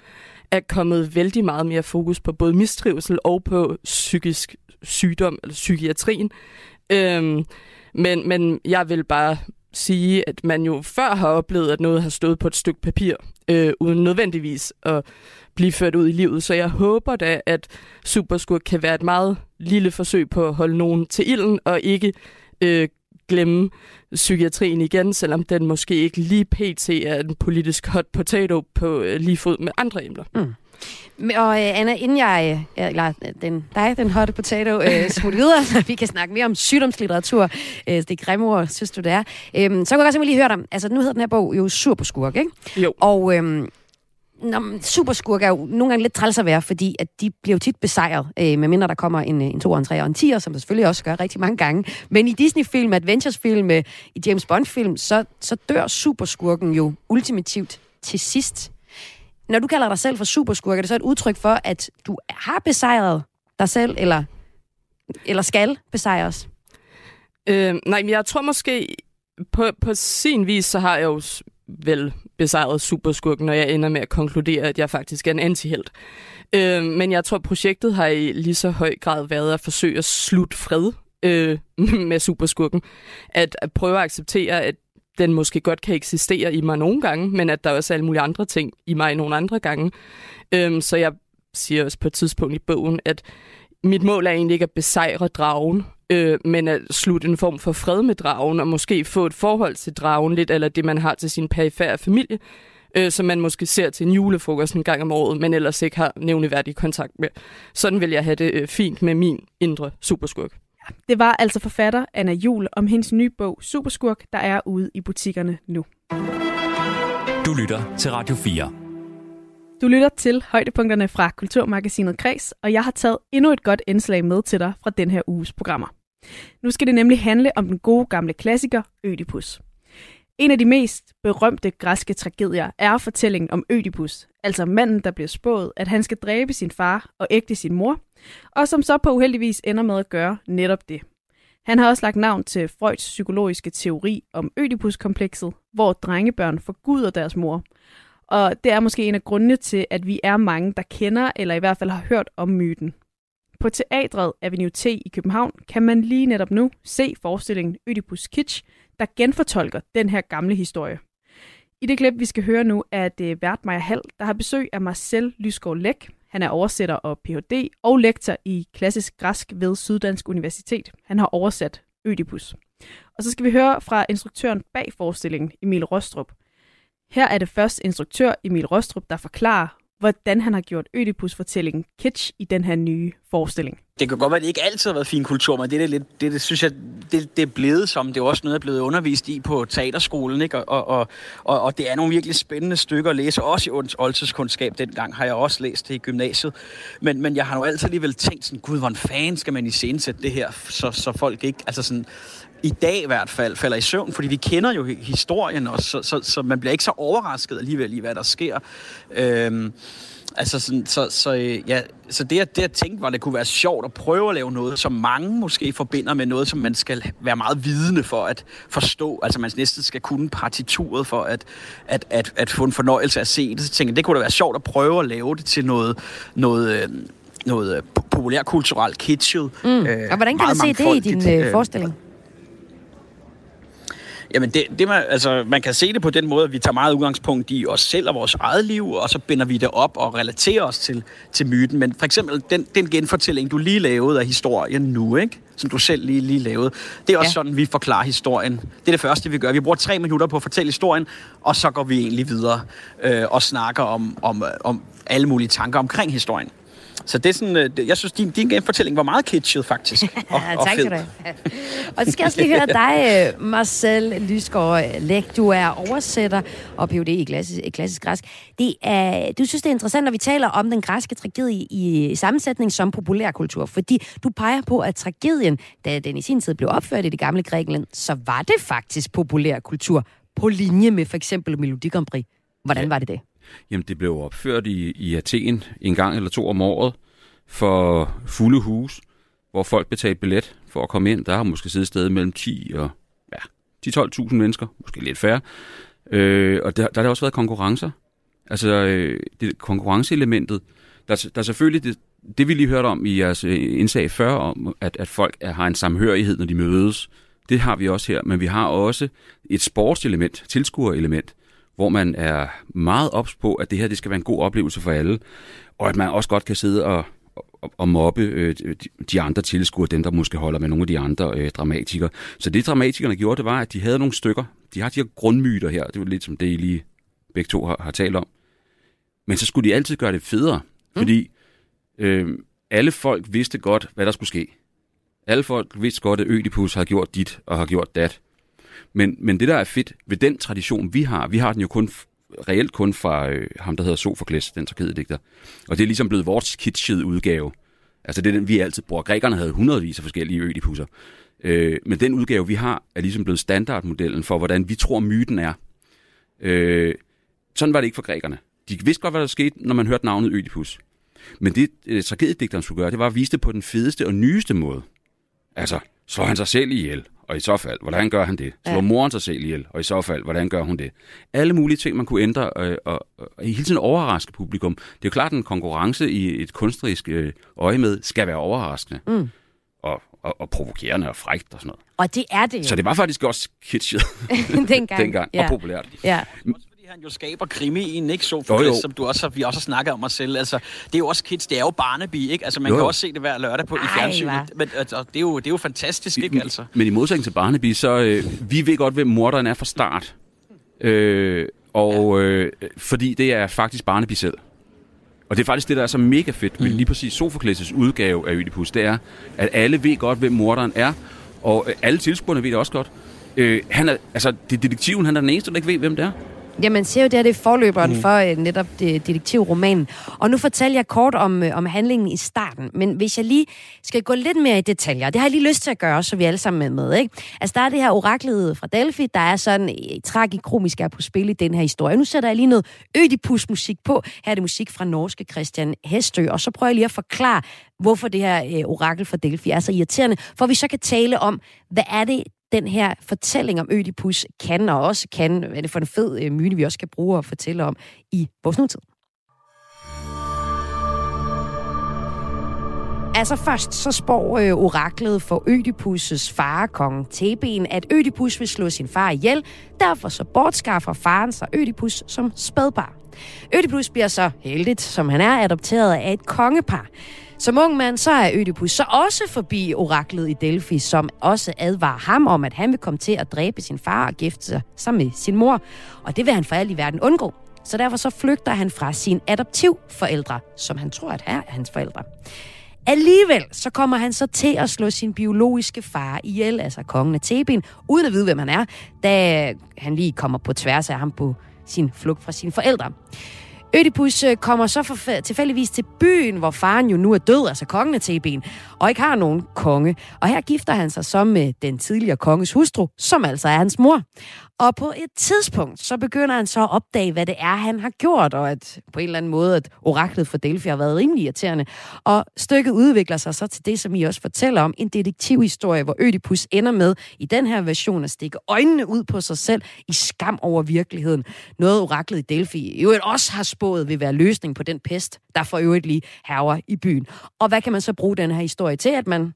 er kommet vældig meget mere fokus på både mistrivsel og på psykisk sygdom, eller psykiatrien. Øh, men, men jeg vil bare sige, at man jo før har oplevet, at noget har stået på et stykke papir, øh, uden nødvendigvis at blive ført ud i livet. Så jeg håber da, at Superskurk kan være et meget lille forsøg på at holde nogen til ilden, og ikke øh, glemme psykiatrien igen, selvom den måske ikke lige pt. er en politisk hot potato på øh, lige fod med andre emner. Mm. Og øh, Anna, inden jeg, øh, eller den, dig, den hotte potato, øh, smutter videre, så vi kan snakke mere om sygdomslitteratur, øh, det er grimme ord, synes du det er, øh, så kan jeg godt lige høre dig, altså nu hedder den her bog jo Superskurk, ikke? Jo. Og øh, Nå, superskurk er jo nogle gange lidt træls at være, fordi at de bliver jo tit besejret, øh, medmindre der kommer en, øh, en 2, en 3 og en 10, som der selvfølgelig også gør rigtig mange gange. Men i Disney-film, Adventures-film, øh, i James Bond-film, så, så dør superskurken jo ultimativt til sidst. Når du kalder dig selv for superskurk, er det så et udtryk for, at du har besejret dig selv, eller, eller skal besejres? Øh, nej, men jeg tror måske, på, på sin vis, så har jeg jo vel besejret superskurken, når jeg ender med at konkludere, at jeg faktisk er en antihelt. Øh, men jeg tror, projektet har i lige så høj grad været at forsøge at slutte fred øh, med superskurken. At, at prøve at acceptere, at den måske godt kan eksistere i mig nogle gange, men at der også er alle mulige andre ting i mig nogle andre gange. Øhm, så jeg siger også på et tidspunkt i bogen, at mit mål er egentlig ikke at besejre dragen, øh, men at slutte en form for fred med dragen, og måske få et forhold til dragen lidt, eller det man har til sin perifære familie, øh, som man måske ser til en julefrokost en gang om året, men ellers ikke har nævneværdig kontakt med. Sådan vil jeg have det øh, fint med min indre superskurk. Det var altså forfatter Anna Jul om hendes nye bog Superskurk, der er ude i butikkerne nu. Du lytter til Radio 4. Du lytter til højdepunkterne fra Kulturmagasinet Kreds, og jeg har taget endnu et godt indslag med til dig fra den her uges programmer. Nu skal det nemlig handle om den gode gamle klassiker Ødipus. En af de mest berømte græske tragedier er fortællingen om Ødipus, altså manden, der bliver spået, at han skal dræbe sin far og ægte sin mor, og som så på uheldigvis ender med at gøre netop det. Han har også lagt navn til Freuds psykologiske teori om Ødipus-komplekset, hvor drengebørn forguder deres mor, og det er måske en af grundene til, at vi er mange, der kender eller i hvert fald har hørt om myten. På teatret Avenue T i København kan man lige netop nu se forestillingen Ødipus Kitsch, der genfortolker den her gamle historie. I det klip, vi skal høre nu, er det vært Maja Hall, der har besøg af Marcel Lysgaard Læk. Han er oversætter og Ph.D. og lektor i klassisk græsk ved Syddansk Universitet. Han har oversat Ødipus. Og så skal vi høre fra instruktøren bag forestillingen, Emil Rostrup. Her er det først instruktør Emil Rostrup, der forklarer, hvordan han har gjort Ødipus-fortællingen kitsch i den her nye forestilling. Det kan godt være, at det ikke altid har været fin kultur, men det, er det, lidt, det, det synes jeg, det, det er blevet som. Det er også noget, jeg er blevet undervist i på teaterskolen, ikke? Og, og, og, og det er nogle virkelig spændende stykker at læse, også i oldtidskundskab. Dengang har jeg også læst det i gymnasiet. Men, men jeg har jo altid alligevel tænkt sådan, gud, hvor fanden skal man i sætte det her, så, så folk ikke, altså sådan, i dag i hvert fald falder i søvn, fordi vi kender jo historien også, så, så, så man bliver ikke så overrasket alligevel i, hvad der sker. Øhm, altså sådan, så, så, ja, så det, jeg, det jeg tænkte var, at det kunne være sjovt at prøve at lave noget, som mange måske forbinder med noget, som man skal være meget vidende for at forstå. Altså man næsten skal kunne partituret for at, at, at, at få en fornøjelse af at se det. Så tænkte jeg, det kunne da være sjovt at prøve at lave det til noget, noget, øh, noget populærkulturelt kitschet. Mm. Øh, og hvordan kan du se det i din øh, forestilling? Jamen, det, det man, altså, man kan se det på den måde, at vi tager meget udgangspunkt i os selv og vores eget liv, og så binder vi det op og relaterer os til, til myten. Men for eksempel den, den genfortælling, du lige lavede af historien nu, ikke? som du selv lige, lige lavede, det er også ja. sådan, vi forklarer historien. Det er det første, vi gør. Vi bruger tre minutter på at fortælle historien, og så går vi egentlig videre øh, og snakker om, om, om alle mulige tanker omkring historien. Så det er sådan, øh, jeg synes, din, din genfortælling var meget kitschet, faktisk. Og, tak og skal du Og så skal jeg også lige høre dig, øh, Marcel Lysgaard Læk. Du er oversætter og Ph.D. i klassisk, klassisk græsk. Det er, du synes, det er interessant, når vi taler om den græske tragedie i sammensætning som populærkultur, fordi du peger på, at tragedien, da den i sin tid blev opført i det gamle Grækenland, så var det faktisk populærkultur på linje med for eksempel Melodi Grand Prix. Hvordan var det det? Jamen, det blev opført i, i Athen en gang eller to om året for fulde hus, hvor folk betalte billet for at komme ind. Der har måske siddet sted mellem 10 og ja, 10-12.000 mennesker, måske lidt færre. Øh, og der, der har der også været konkurrencer. Altså, øh, det konkurrenceelementet, der, der er selvfølgelig det, det, vi lige hørte om i jeres øh, indsag før, om at, at folk er, har en samhørighed, når de mødes. Det har vi også her, men vi har også et sportselement, tilskuerelement, hvor man er meget ops på, at det her det skal være en god oplevelse for alle, og at man også godt kan sidde og, og, og mobbe øh, de- andre tilskuere, dem der måske holder med nogle af de andre øh, dramatikere. Så det dramatikerne gjorde, det var, at de havde nogle stykker. De har de her grundmyter her, det var lidt som det, I lige begge to har, har talt om. Men så skulle de altid gøre det federe, mm. fordi øh, alle folk vidste godt, hvad der skulle ske. Alle folk vidste godt, at Ødipus har gjort dit og har gjort dat. Men, men det, der er fedt ved den tradition, vi har, vi har den jo kun reelt kun fra øh, ham, der hedder Sofokles, den tragediedigter. Og det er ligesom blevet vores kitschede udgave. Altså det er den, vi altid bruger. Grækerne havde hundredvis af forskellige ødipusser. Øh, men den udgave, vi har, er ligesom blevet standardmodellen for, hvordan vi tror, myten er. Øh, sådan var det ikke for grækerne. De vidste godt, hvad der skete, når man hørte navnet Ødipus. Men det, øh, tragediedigteren skulle gøre, det var at vise det på den fedeste og nyeste måde. Altså, slår han sig selv ihjel? Og i så fald, hvordan gør han det? Slår ja. moren sig selv ihjel? Og i så fald, hvordan gør hun det? Alle mulige ting, man kunne ændre, øh, og, og, og hele tiden overraske publikum. Det er jo klart, at en konkurrence i et kunstnerisk øh, øje med skal være overraskende. Mm. Og, og, og provokerende og frægt og sådan noget. Og det er det jo. Så det var faktisk også kitschet dengang. dengang ja. og populært. Ja. Han jo skaber krimi i en, ikke? Jo, Sofokles, jo. som du også vi også har snakket om os selv. Altså, det er jo også kids, det er jo Barnaby, ikke? Altså, man Jo, kan jo. også se det hver lørdag på i Ej, fjernsynet. hva? Men altså, det, er jo, det er jo fantastisk, ikke? Altså. Men i modsætning til Barnaby, så øh, vi ved godt, hvem morderen er fra start. Øh, og øh, fordi det er faktisk Barnaby selv. Og det er faktisk det, der er så mega fedt med lige præcis Sofokles' udgave af Ødipus, det er, at alle ved godt, hvem morderen er, og øh, alle tilskuerne ved det også godt. Øh, han er, altså, det er detektiven, han er den eneste, der ikke ved, hvem det er. Ja, man ser jo, det er det er forløberen mm. for uh, netop det, detektivromanen. Og nu fortæller jeg kort om, uh, om handlingen i starten, men hvis jeg lige skal gå lidt mere i detaljer, det har jeg lige lyst til at gøre, så vi alle sammen er med, ikke? Altså, der er det her oraklet fra Delphi, der er sådan uh, tragikromisk er på spil i den her historie. Nu sætter jeg lige noget Ødipus-musik på. Her er det musik fra norske Christian Hestø, og så prøver jeg lige at forklare, hvorfor det her uh, orakel fra Delphi er så irriterende, for vi så kan tale om, hvad er det, den her fortælling om Ødipus kan, og også kan, hvad er det for en fed øh, myte, vi også kan bruge og fortælle om i vores nutid. Altså først så spår øh, oraklet for Ødipus' far, kongen Theben, at Ødipus vil slå sin far ihjel. Derfor så bortskaffer faren sig Ødipus som spædbar. Ødipus bliver så heldigt, som han er, adopteret af et kongepar. Som ung mand, så er Ødipus så også forbi oraklet i Delphi, som også advarer ham om, at han vil komme til at dræbe sin far og gifte sig sammen med sin mor. Og det vil han for alt i verden undgå. Så derfor så flygter han fra sine adoptivforældre, som han tror, at er hans forældre. Alligevel så kommer han så til at slå sin biologiske far ihjel, altså kongen af Theben, uden at vide, hvem han er, da han lige kommer på tværs af ham på sin flugt fra sine forældre. Ødipus øh, kommer så for, tilfældigvis til byen, hvor faren jo nu er død, altså kongen af Theben, og ikke har nogen konge. Og her gifter han sig så med den tidligere konges hustru, som altså er hans mor. Og på et tidspunkt, så begynder han så at opdage, hvad det er, han har gjort, og at på en eller anden måde, at oraklet for Delphi har været rimelig irriterende. Og stykket udvikler sig så til det, som I også fortæller om, en detektivhistorie, hvor Ødipus ender med i den her version at stikke øjnene ud på sig selv i skam over virkeligheden. Noget oraklet i Delphi i øvrigt også har spået vil være løsning på den pest, der for øvrigt lige herrer i byen. Og hvad kan man så bruge den her historie til, at man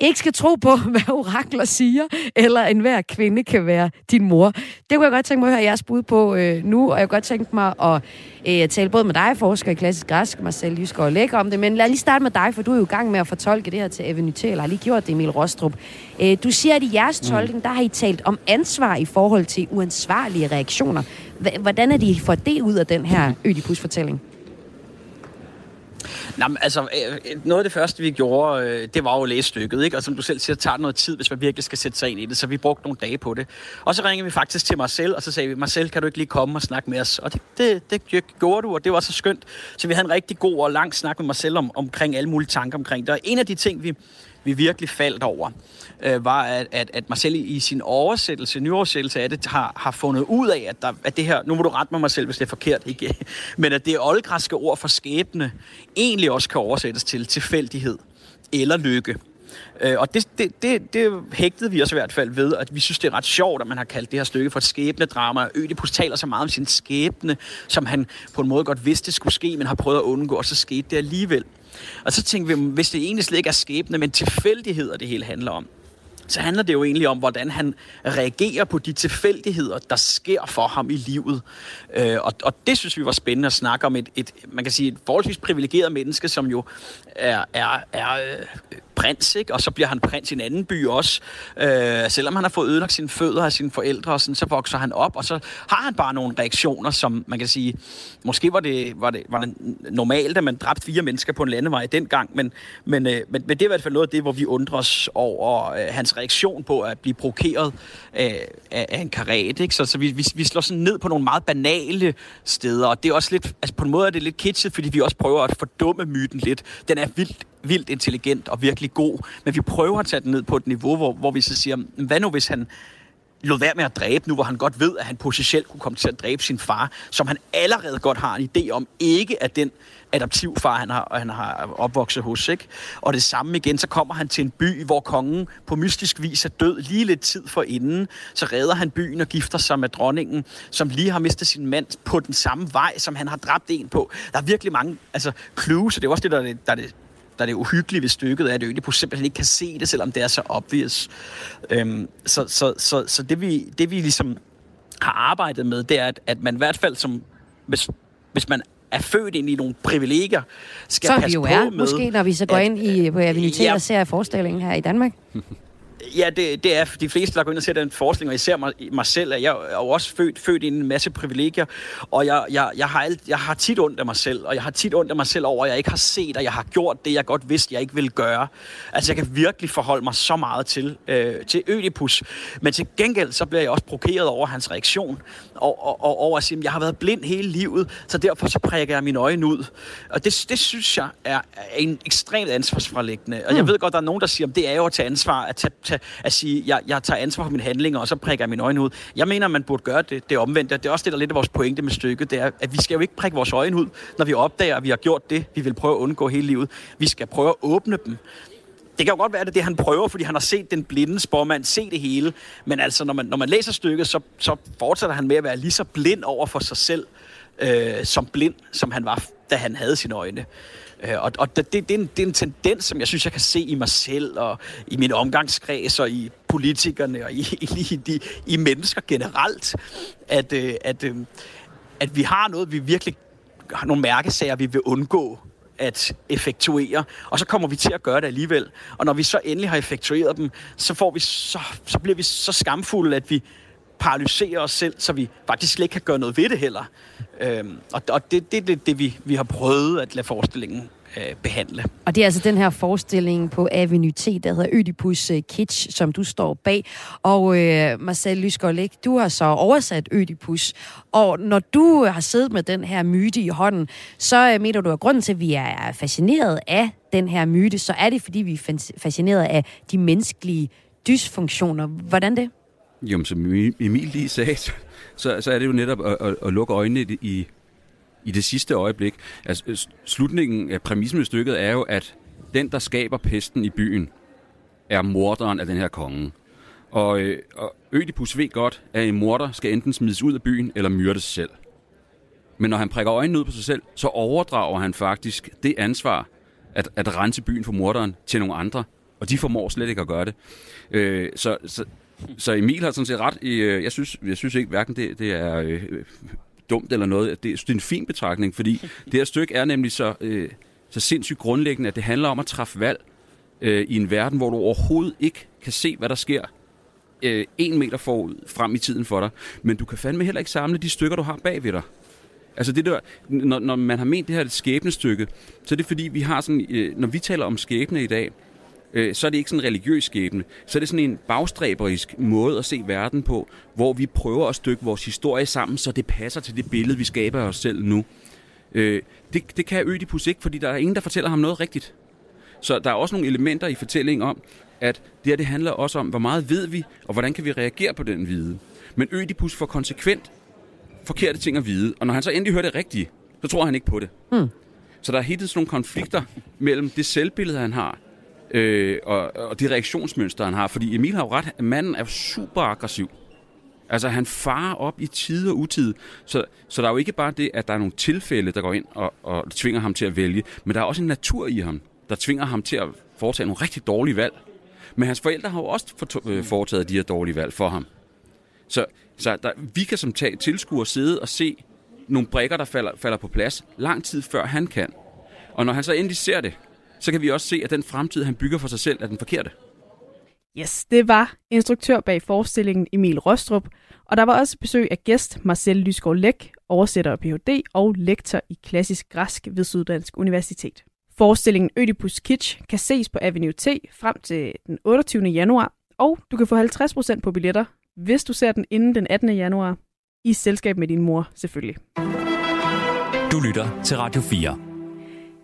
ikke skal tro på, hvad orakler siger, eller enhver kvinde kan være din mor. Det kunne jeg godt tænke mig at høre jeres bud på øh, nu, og jeg kunne godt tænke mig at øh, tale både med dig, forsker i klassisk græsk, Marcel Lysgaard Lækker om det, men lad lige starte med dig, for du er jo i gang med at fortolke det her til Evenyté, eller har lige gjort det, Emil Rostrup. Øh, du siger, at i jeres tolkning, der har I talt om ansvar i forhold til uansvarlige reaktioner. H- hvordan er de for det ud af den her Ødipus-fortælling? Nå, men, altså, øh, øh, noget af det første, vi gjorde, øh, det var jo at læse stykket, ikke? Og som du selv siger, tager det noget tid, hvis man virkelig skal sætte sig ind i det, så vi brugte nogle dage på det. Og så ringede vi faktisk til Marcel, og så sagde vi, Marcel, kan du ikke lige komme og snakke med os? Og det, det, det gjorde du, og det var så skønt. Så vi havde en rigtig god og lang snak med Marcel om, omkring alle mulige tanker omkring det. Og en af de ting, vi, vi virkelig faldt over, øh, var, at, at, at Marcel i sin oversættelse, nyoversættelse af det, har, har fundet ud af, at, der, at det her, nu må du rette mig mig selv, hvis det er forkert, ikke? men at det oldgræske ord for skæbne egentlig også kan oversættes til tilfældighed eller lykke. Øh, og det, det, det, det hægtede vi os i hvert fald ved, at vi synes, det er ret sjovt, at man har kaldt det her stykke for et skæbnedrama. Ødipus taler så meget om sin skæbne, som han på en måde godt vidste skulle ske, men har prøvet at undgå, og så skete det alligevel. Og så tænkte vi, hvis det egentlig slet ikke er skæbne, men tilfældigheder, det hele handler om, så handler det jo egentlig om, hvordan han reagerer på de tilfældigheder, der sker for ham i livet. Øh, og, og det synes vi var spændende at snakke om et, et man kan sige, et forholdsvis privilegeret menneske, som jo er, er, er øh, prins, ikke? og så bliver han prins i en anden by også. Øh, selvom han har fået ødelagt sine fødder af sine forældre, og sådan, så vokser han op, og så har han bare nogle reaktioner, som man kan sige, måske var det, var det, var det normalt, at man dræbte fire mennesker på en landevej dengang, men, men, øh, men, men det er i hvert fald noget af det, hvor vi undrer os over øh, hans reaktion på at blive provokeret øh, af, af en karat. Ikke? Så, så vi, vi, vi slår sådan ned på nogle meget banale steder, og det er også lidt, altså på en måde er det lidt kitschet, fordi vi også prøver at fordumme myten lidt. Den er vildt vildt intelligent og virkelig god, men vi prøver at tage den ned på et niveau, hvor, hvor vi så siger, hvad nu hvis han lod være med at dræbe nu, hvor han godt ved, at han potentielt kunne komme til at dræbe sin far, som han allerede godt har en idé om, ikke er den adoptivfar, han har, han har opvokset hos. Ikke? Og det samme igen, så kommer han til en by, hvor kongen på mystisk vis er død lige lidt tid for inden. Så redder han byen og gifter sig med dronningen, som lige har mistet sin mand på den samme vej, som han har dræbt en på. Der er virkelig mange altså, clues, og det er også det, der er det, der er det der er det uhyggelige ved stykket, er, at Ødipus simpelthen ikke kan se det, selvom det er så obvious. Øhm, så, så, så, så det, vi, det vi ligesom har arbejdet med, det er, at, at man i hvert fald som, hvis, hvis man er født ind i nogle privilegier, skal Så vi passe jo på er, med... måske, når vi så går at- ind i på Avinitet Ja. og ser forestillingen her i Danmark. Ja, det, det er de fleste, der går ind og ser den forskning, og især mig, mig selv, at jeg er jo også født, født i en masse privilegier, og jeg, jeg, jeg, har alt, jeg har tit ondt af mig selv, og jeg har tit ondt af mig selv over, at jeg ikke har set, at jeg har gjort det, jeg godt vidste, jeg ikke ville gøre. Altså, jeg kan virkelig forholde mig så meget til, øh, til Ødipus, men til gengæld, så bliver jeg også provokeret over hans reaktion, og, og, og over at sige, at jeg har været blind hele livet, så derfor så prikker jeg mine øjne ud. Og det, det synes jeg er, er en ekstremt ansvarsfralæggende. Og jeg ved godt, der er nogen, der siger, at det er jo at tage ansvar, at, tage, tage, at sige, jeg, jeg tager ansvar for mine handlinger, og så prikker jeg mine øjne ud. Jeg mener, man burde gøre det, det omvendte. Det er også det, der er lidt af vores pointe med stykket. Det er, at vi skal jo ikke prikke vores øjne ud, når vi opdager, at vi har gjort det, vi vil prøve at undgå hele livet. Vi skal prøve at åbne dem. Det kan jo godt være, at det er det, han prøver, fordi han har set den blinde spormand se det hele. Men altså, når man, når man læser stykket, så, så fortsætter han med at være lige så blind over for sig selv, øh, som blind, som han var, da han havde sine øjne. Øh, og og det, det, er en, det er en tendens, som jeg synes, jeg kan se i mig selv, og i min omgangskreds, og i politikerne, og i, i, i, de, i mennesker generelt, at, øh, at, øh, at vi har noget, vi virkelig har nogle mærkesager, vi vil undgå at effektuere, og så kommer vi til at gøre det alligevel. Og når vi så endelig har effektueret dem, så, får vi så, så bliver vi så skamfulde, at vi paralyserer os selv, så vi faktisk slet ikke kan gøre noget ved det heller. Øhm, og og det er det, det, det, vi, vi har prøvet at lade forestillingen øh, behandle. Og det er altså den her forestilling på Avenue T, der hedder Ødipus øh, Kitsch, som du står bag. Og øh, Marcel Lysgård du har så oversat Ødipus. Og når du har siddet med den her myte i hånden, så øh, mener du, at grunden til, at vi er fascineret af den her myte, så er det, fordi vi er fascineret af de menneskelige dysfunktioner. Hvordan det? Jo, som Emil lige sagde, så, så er det jo netop at, at, at lukke øjnene i, i, det sidste øjeblik. Altså, slutningen af præmissen med stykket er jo, at den, der skaber pesten i byen, er morderen af den her konge. Og, øh, og Ødipus ved godt, at en morder skal enten smides ud af byen eller myrdes selv. Men når han prikker øjnene ud på sig selv, så overdrager han faktisk det ansvar at, at rense byen for morderen til nogle andre. Og de formår slet ikke at gøre det. Øh, så, så, så Emil har sådan set ret. I, øh, jeg, synes, jeg synes ikke, hverken det, det er øh, dumt eller noget. Det, det er en fin betragtning, fordi det her stykke er nemlig så, øh, så sindssygt grundlæggende, at det handler om at træffe valg øh, i en verden, hvor du overhovedet ikke kan se, hvad der sker øh, en meter forud frem i tiden for dig. Men du kan fandme heller ikke samle de stykker, du har bag ved dig. Altså det der, når, når man har ment det her skæbnestykke, så er det fordi, vi har sådan, øh, når vi taler om skæbne i dag, øh, så er det ikke sådan en religiøs skæbne. Så er det sådan en bagstræberisk måde at se verden på, hvor vi prøver at stykke vores historie sammen, så det passer til det billede, vi skaber af os selv nu. Øh, det, det kan Ødipus ikke, fordi der er ingen, der fortæller ham noget rigtigt. Så der er også nogle elementer i fortællingen om, at det her det handler også om, hvor meget ved vi, og hvordan kan vi reagere på den viden. Men Ødipus får konsekvent forkerte ting at vide, og når han så endelig hører det rigtige, så tror han ikke på det. Hmm. Så der er tiden sådan nogle konflikter mellem det selvbillede, han har, øh, og, og det reaktionsmønster, han har. Fordi Emil har jo ret, manden er super aggressiv. Altså, han farer op i tid og utid. Så, så der er jo ikke bare det, at der er nogle tilfælde, der går ind og, og tvinger ham til at vælge, men der er også en natur i ham, der tvinger ham til at foretage nogle rigtig dårlige valg. Men hans forældre har jo også øh, foretaget de her dårlige valg for ham. Så, så der, vi kan som tag, tilskuer sidde og se nogle brækker, der falder, falder på plads lang tid før han kan. Og når han så endelig ser det, så kan vi også se, at den fremtid, han bygger for sig selv, er den forkerte. Yes, det var instruktør bag forestillingen Emil Rostrup, og der var også besøg af gæst Marcel Lysgaard Læk, oversætter og Ph.D. og lektor i klassisk græsk ved Syddansk Universitet. Forestillingen Ødipus Kitsch kan ses på Avenue T frem til den 28. januar, og du kan få 50% på billetter, hvis du ser den inden den 18. januar, i selskab med din mor selvfølgelig. Du lytter til Radio 4.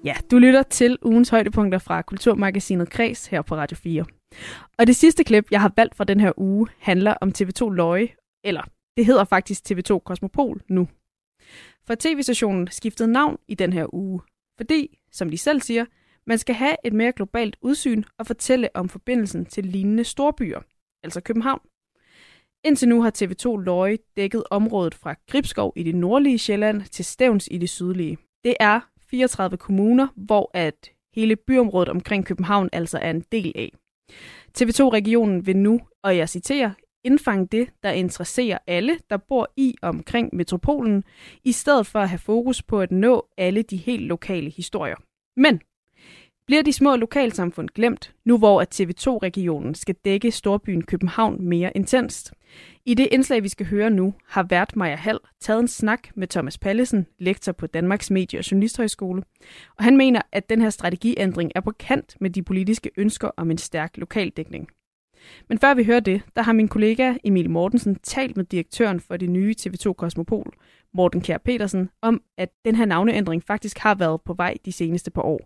Ja, du lytter til ugens højdepunkter fra Kulturmagasinet Kreds her på Radio 4. Og det sidste klip, jeg har valgt fra den her uge, handler om TV2 Løje, eller det hedder faktisk TV2 Kosmopol nu. For tv-stationen skiftede navn i den her uge, fordi, som de selv siger, man skal have et mere globalt udsyn og fortælle om forbindelsen til lignende storbyer, altså København. Indtil nu har TV2 Løje dækket området fra Gribskov i det nordlige Sjælland til Stævns i det sydlige. Det er 34 kommuner, hvor at hele byområdet omkring København altså er en del af. TV2-regionen vil nu, og jeg citerer, indfange det, der interesserer alle, der bor i og omkring metropolen, i stedet for at have fokus på at nå alle de helt lokale historier. Men bliver de små lokalsamfund glemt, nu hvor at TV2-regionen skal dække storbyen København mere intenst? I det indslag, vi skal høre nu, har vært Maja Hall taget en snak med Thomas Pallesen, lektor på Danmarks Medie- og Journalisthøjskole. Og han mener, at den her strategiændring er på kant med de politiske ønsker om en stærk lokaldækning. Men før vi hører det, der har min kollega Emil Mortensen talt med direktøren for det nye TV2 Kosmopol, Morten Kjær Petersen, om at den her navneændring faktisk har været på vej de seneste par år.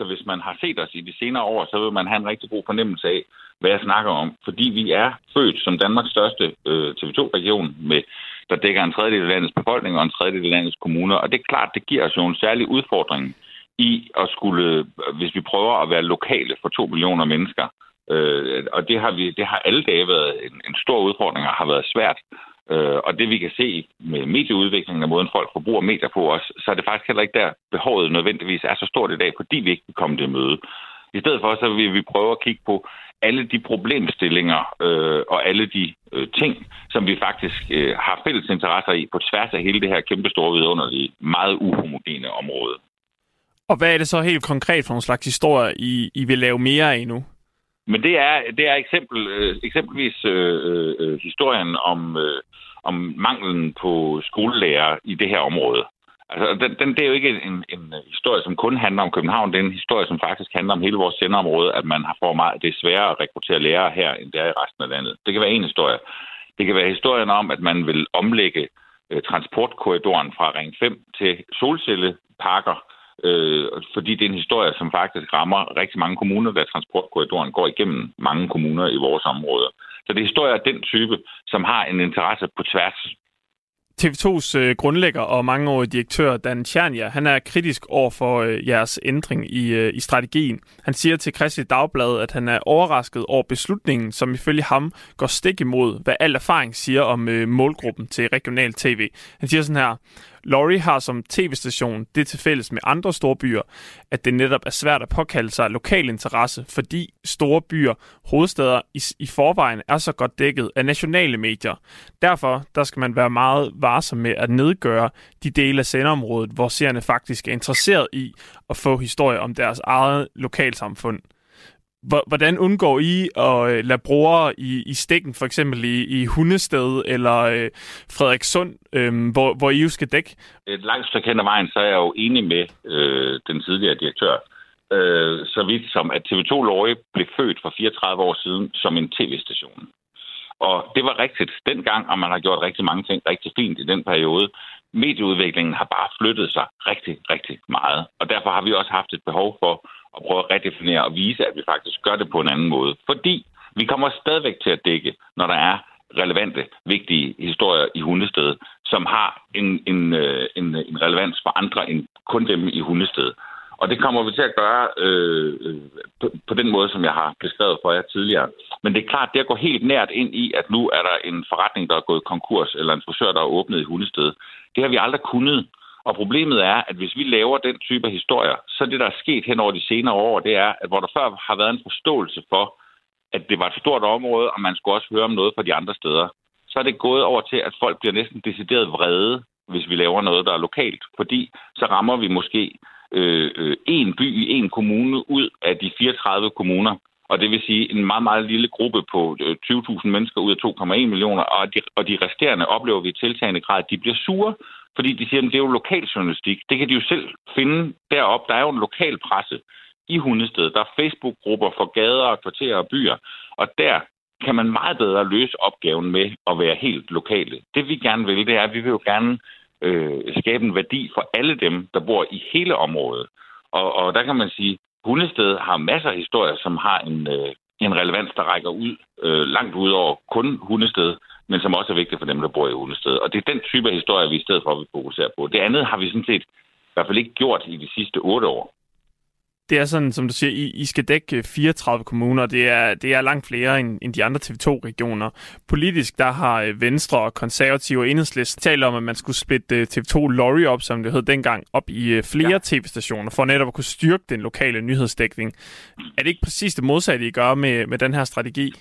Så hvis man har set os i de senere år, så vil man have en rigtig god fornemmelse af, hvad jeg snakker om. Fordi vi er født som Danmarks største øh, TV2-region, med, der dækker en tredjedel af landets befolkning og en tredjedel af landets kommuner. Og det er klart, det giver os jo en særlig udfordring i at skulle, øh, hvis vi prøver at være lokale for to millioner mennesker. Øh, og det har, vi, det har alle dage været en, en stor udfordring og har været svært. Øh, og det vi kan se med medieudviklingen og måden folk forbruger medier på os, så er det faktisk heller ikke der behovet nødvendigvis er så stort i dag, fordi vi ikke kan komme det møde. I stedet for, så vil vi prøve at kigge på alle de problemstillinger øh, og alle de øh, ting, som vi faktisk øh, har fælles interesser i på tværs af hele det her kæmpe store vidunderlige, meget uhomogene område. Og hvad er det så helt konkret for en slags historie, I, I vil lave mere af nu? Men det er, det er eksempel, øh, eksempelvis øh, øh, historien om, øh, om manglen på skolelærer i det her område. Altså, den, den, det er jo ikke en, en historie, som kun handler om København. Det er en historie, som faktisk handler om hele vores sendeområde, at man har for meget, det er sværere at rekruttere lærere her, end det er i resten af landet. Det kan være en historie. Det kan være historien om, at man vil omlægge øh, transportkorridoren fra Ring 5 til solcelleparker, øh, fordi det er en historie, som faktisk rammer rigtig mange kommuner, da transportkorridoren går igennem mange kommuner i vores område. Så det er historier af den type, som har en interesse på tværs. TV2's øh, grundlægger og mangeårige direktør Dan Tjernia, han er kritisk over for øh, jeres ændring i, øh, i strategien. Han siger til Christi Dagblad, at han er overrasket over beslutningen, som ifølge ham går stik imod, hvad al erfaring siger om øh, målgruppen til regional tv. Han siger sådan her, Laurie har som tv-station det til fælles med andre store byer, at det netop er svært at påkalde sig lokal interesse, fordi store byer, hovedsteder i, i forvejen er så godt dækket af nationale medier. Derfor der skal man være meget varsom med at nedgøre de dele af sendeområdet, hvor seerne faktisk er interesseret i at få historier om deres eget lokalsamfund hvordan undgår I at øh, lade brugere i, i stikken, for eksempel i, i Hundested eller øh, Frederikssund, øh, hvor, hvor I jo skal dække? Et langt stykke hen ad vejen, så er jeg jo enig med øh, den tidligere direktør. Øh, så vidt som, at TV2 Løje blev født for 34 år siden som en tv-station. Og det var rigtigt dengang, og man har gjort rigtig mange ting rigtig fint i den periode. Medieudviklingen har bare flyttet sig rigtig, rigtig meget. Og derfor har vi også haft et behov for og prøve at redefinere og vise, at vi faktisk gør det på en anden måde. Fordi vi kommer stadigvæk til at dække, når der er relevante, vigtige historier i Hundested, som har en, en, øh, en, en relevans for andre end kun dem i Hundested. Og det kommer vi til at gøre øh, på, på den måde, som jeg har beskrevet for jer tidligere. Men det er klart, det at gå helt nært ind i, at nu er der en forretning, der er gået konkurs, eller en frisør, der er åbnet i Hundested. Det har vi aldrig kunnet. Og problemet er, at hvis vi laver den type af historier, så det, der er sket hen over de senere år, det er, at hvor der før har været en forståelse for, at det var et stort område, og man skulle også høre om noget fra de andre steder. Så er det gået over til, at folk bliver næsten decideret vrede, hvis vi laver noget, der er lokalt. Fordi så rammer vi måske øh, øh, en by i en kommune ud af de 34 kommuner. Og det vil sige en meget, meget lille gruppe på øh, 20.000 mennesker ud af 2,1 millioner. Og de, og de resterende oplever vi i tiltagende grad, at de bliver sure, fordi de siger, at det er jo lokal journalistik. Det kan de jo selv finde derop. Der er jo en lokal presse i Hundested. Der er Facebook-grupper for gader og kvarterer og byer. Og der kan man meget bedre løse opgaven med at være helt lokale. Det vi gerne vil, det er, at vi vil jo gerne øh, skabe en værdi for alle dem, der bor i hele området. Og, og der kan man sige, Hundested har masser af historier, som har en, øh, en relevans, der rækker ud øh, langt ud over kun Hundested, men som også er vigtigt for dem, der bor i Hundested. Og det er den type af historie, vi i stedet for vil fokusere på. Det andet har vi sådan set i hvert fald ikke gjort i de sidste otte år det er sådan, som du siger, I, I skal dække 34 kommuner. Det er, det er langt flere end, end de andre TV2-regioner. Politisk, der har øh, Venstre og Konservative og Enhedslisten talt om, at man skulle splitte øh, TV2 Lorry op, som det hed dengang, op i øh, flere ja. tv-stationer, for netop at kunne styrke den lokale nyhedsdækning. Er det ikke præcis det modsatte, I gør med, med den her strategi?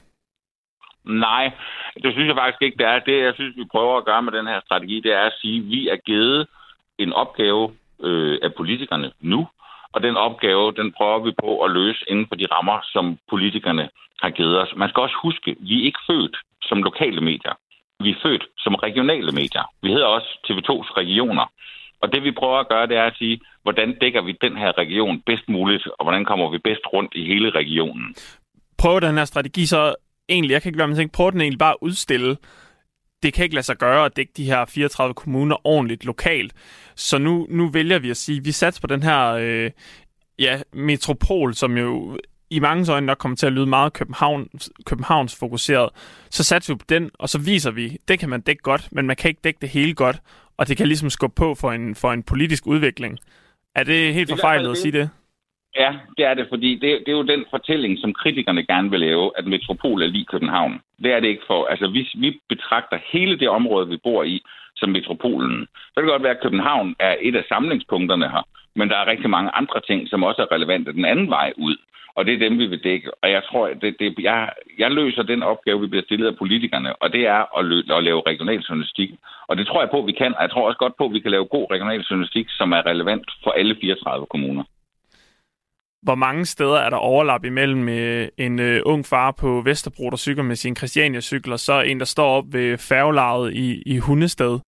Nej, det synes jeg faktisk ikke, det er. Det, jeg synes, vi prøver at gøre med den her strategi, det er at sige, at vi er givet en opgave øh, af politikerne nu, og den opgave, den prøver vi på at løse inden for de rammer, som politikerne har givet os. Man skal også huske, vi er ikke født som lokale medier. Vi er født som regionale medier. Vi hedder også TV2's regioner. Og det vi prøver at gøre, det er at sige, hvordan dækker vi den her region bedst muligt, og hvordan kommer vi bedst rundt i hele regionen. Prøv den her strategi så egentlig, jeg kan ikke lade mig tænke, prøv den egentlig bare udstille det kan ikke lade sig gøre at dække de her 34 kommuner ordentligt lokalt. Så nu, nu vælger vi at sige, at vi satser på den her øh, ja, metropol, som jo i mange øjne nok kommer til at lyde meget København, Københavns fokuseret. Så satser vi på den, og så viser vi, det kan man dække godt, men man kan ikke dække det hele godt, og det kan ligesom skubbe på for en, for en politisk udvikling. Er det helt forfejlet at sige det? Ja, det er det, fordi det, det er jo den fortælling, som kritikerne gerne vil lave, at metropol er lige København. Det er det ikke for. Altså, hvis vi betragter hele det område, vi bor i, som metropolen, så kan det godt være, at København er et af samlingspunkterne her, men der er rigtig mange andre ting, som også er relevante den anden vej ud. Og det er dem, vi vil dække. Og jeg tror, at det, det, jeg, jeg løser den opgave, vi bliver stillet af politikerne, og det er at, lø, at lave regional journalistik. Og det tror jeg på, at vi kan. Og jeg tror også godt på, at vi kan lave god regional journalistik, som er relevant for alle 34 kommuner. Hvor mange steder er der overlap imellem øh, en øh, ung far på Vesterbro, der cykler med sin Christiania-cykel, og så en, der står op ved færgelaget i, i Hundested?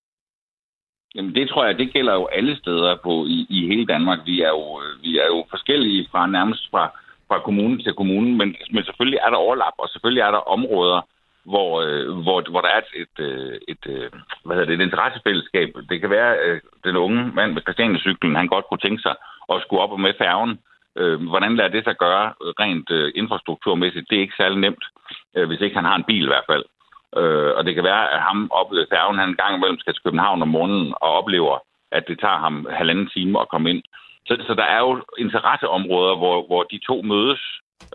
Jamen det tror jeg, det gælder jo alle steder på i, i hele Danmark. Vi er, jo, øh, vi er jo forskellige fra nærmest fra, fra kommune til kommune, men, men selvfølgelig er der overlap, og selvfølgelig er der områder, hvor, øh, hvor, hvor der er et, et, øh, et, øh, hvad hedder det, et interessefællesskab. Det kan være, at den unge mand med Christiania-cyklen, han godt kunne tænke sig at skulle op og med færgen, Øh, Øh, hvordan lader det sig gøre rent øh, infrastrukturmæssigt? Det er ikke særlig nemt, øh, hvis ikke han har en bil i hvert fald. Øh, og det kan være, at ham oplever færgen, han en gang imellem skal til København om morgenen og oplever, at det tager ham halvanden time at komme ind. Så, så der er jo interesseområder, hvor, hvor de to mødes,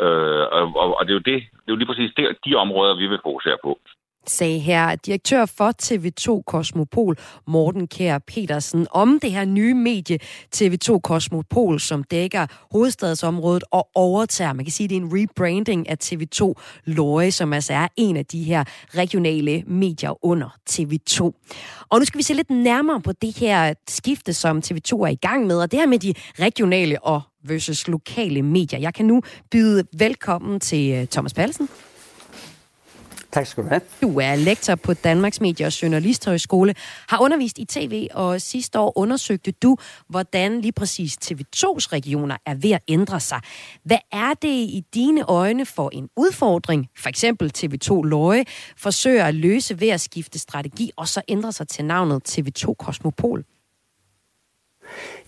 øh, og, og det er jo det, det er jo lige præcis det, de områder, vi vil fokusere på sagde her direktør for TV2 Kosmopol, Morten Kær Petersen, om det her nye medie TV2 Kosmopol, som dækker hovedstadsområdet og overtager, man kan sige, det er en rebranding af TV2 Løje, som altså er en af de her regionale medier under TV2. Og nu skal vi se lidt nærmere på det her skifte, som TV2 er i gang med, og det her med de regionale og versus lokale medier. Jeg kan nu byde velkommen til øh, Thomas Pallesen. Tak skal du have. Du er lektor på Danmarks Medie- og Journalisthøjskole, har undervist i tv, og sidste år undersøgte du, hvordan lige præcis TV2's regioner er ved at ændre sig. Hvad er det i dine øjne for en udfordring, for eksempel TV2 Løje, forsøger at løse ved at skifte strategi, og så ændre sig til navnet TV2 Kosmopol?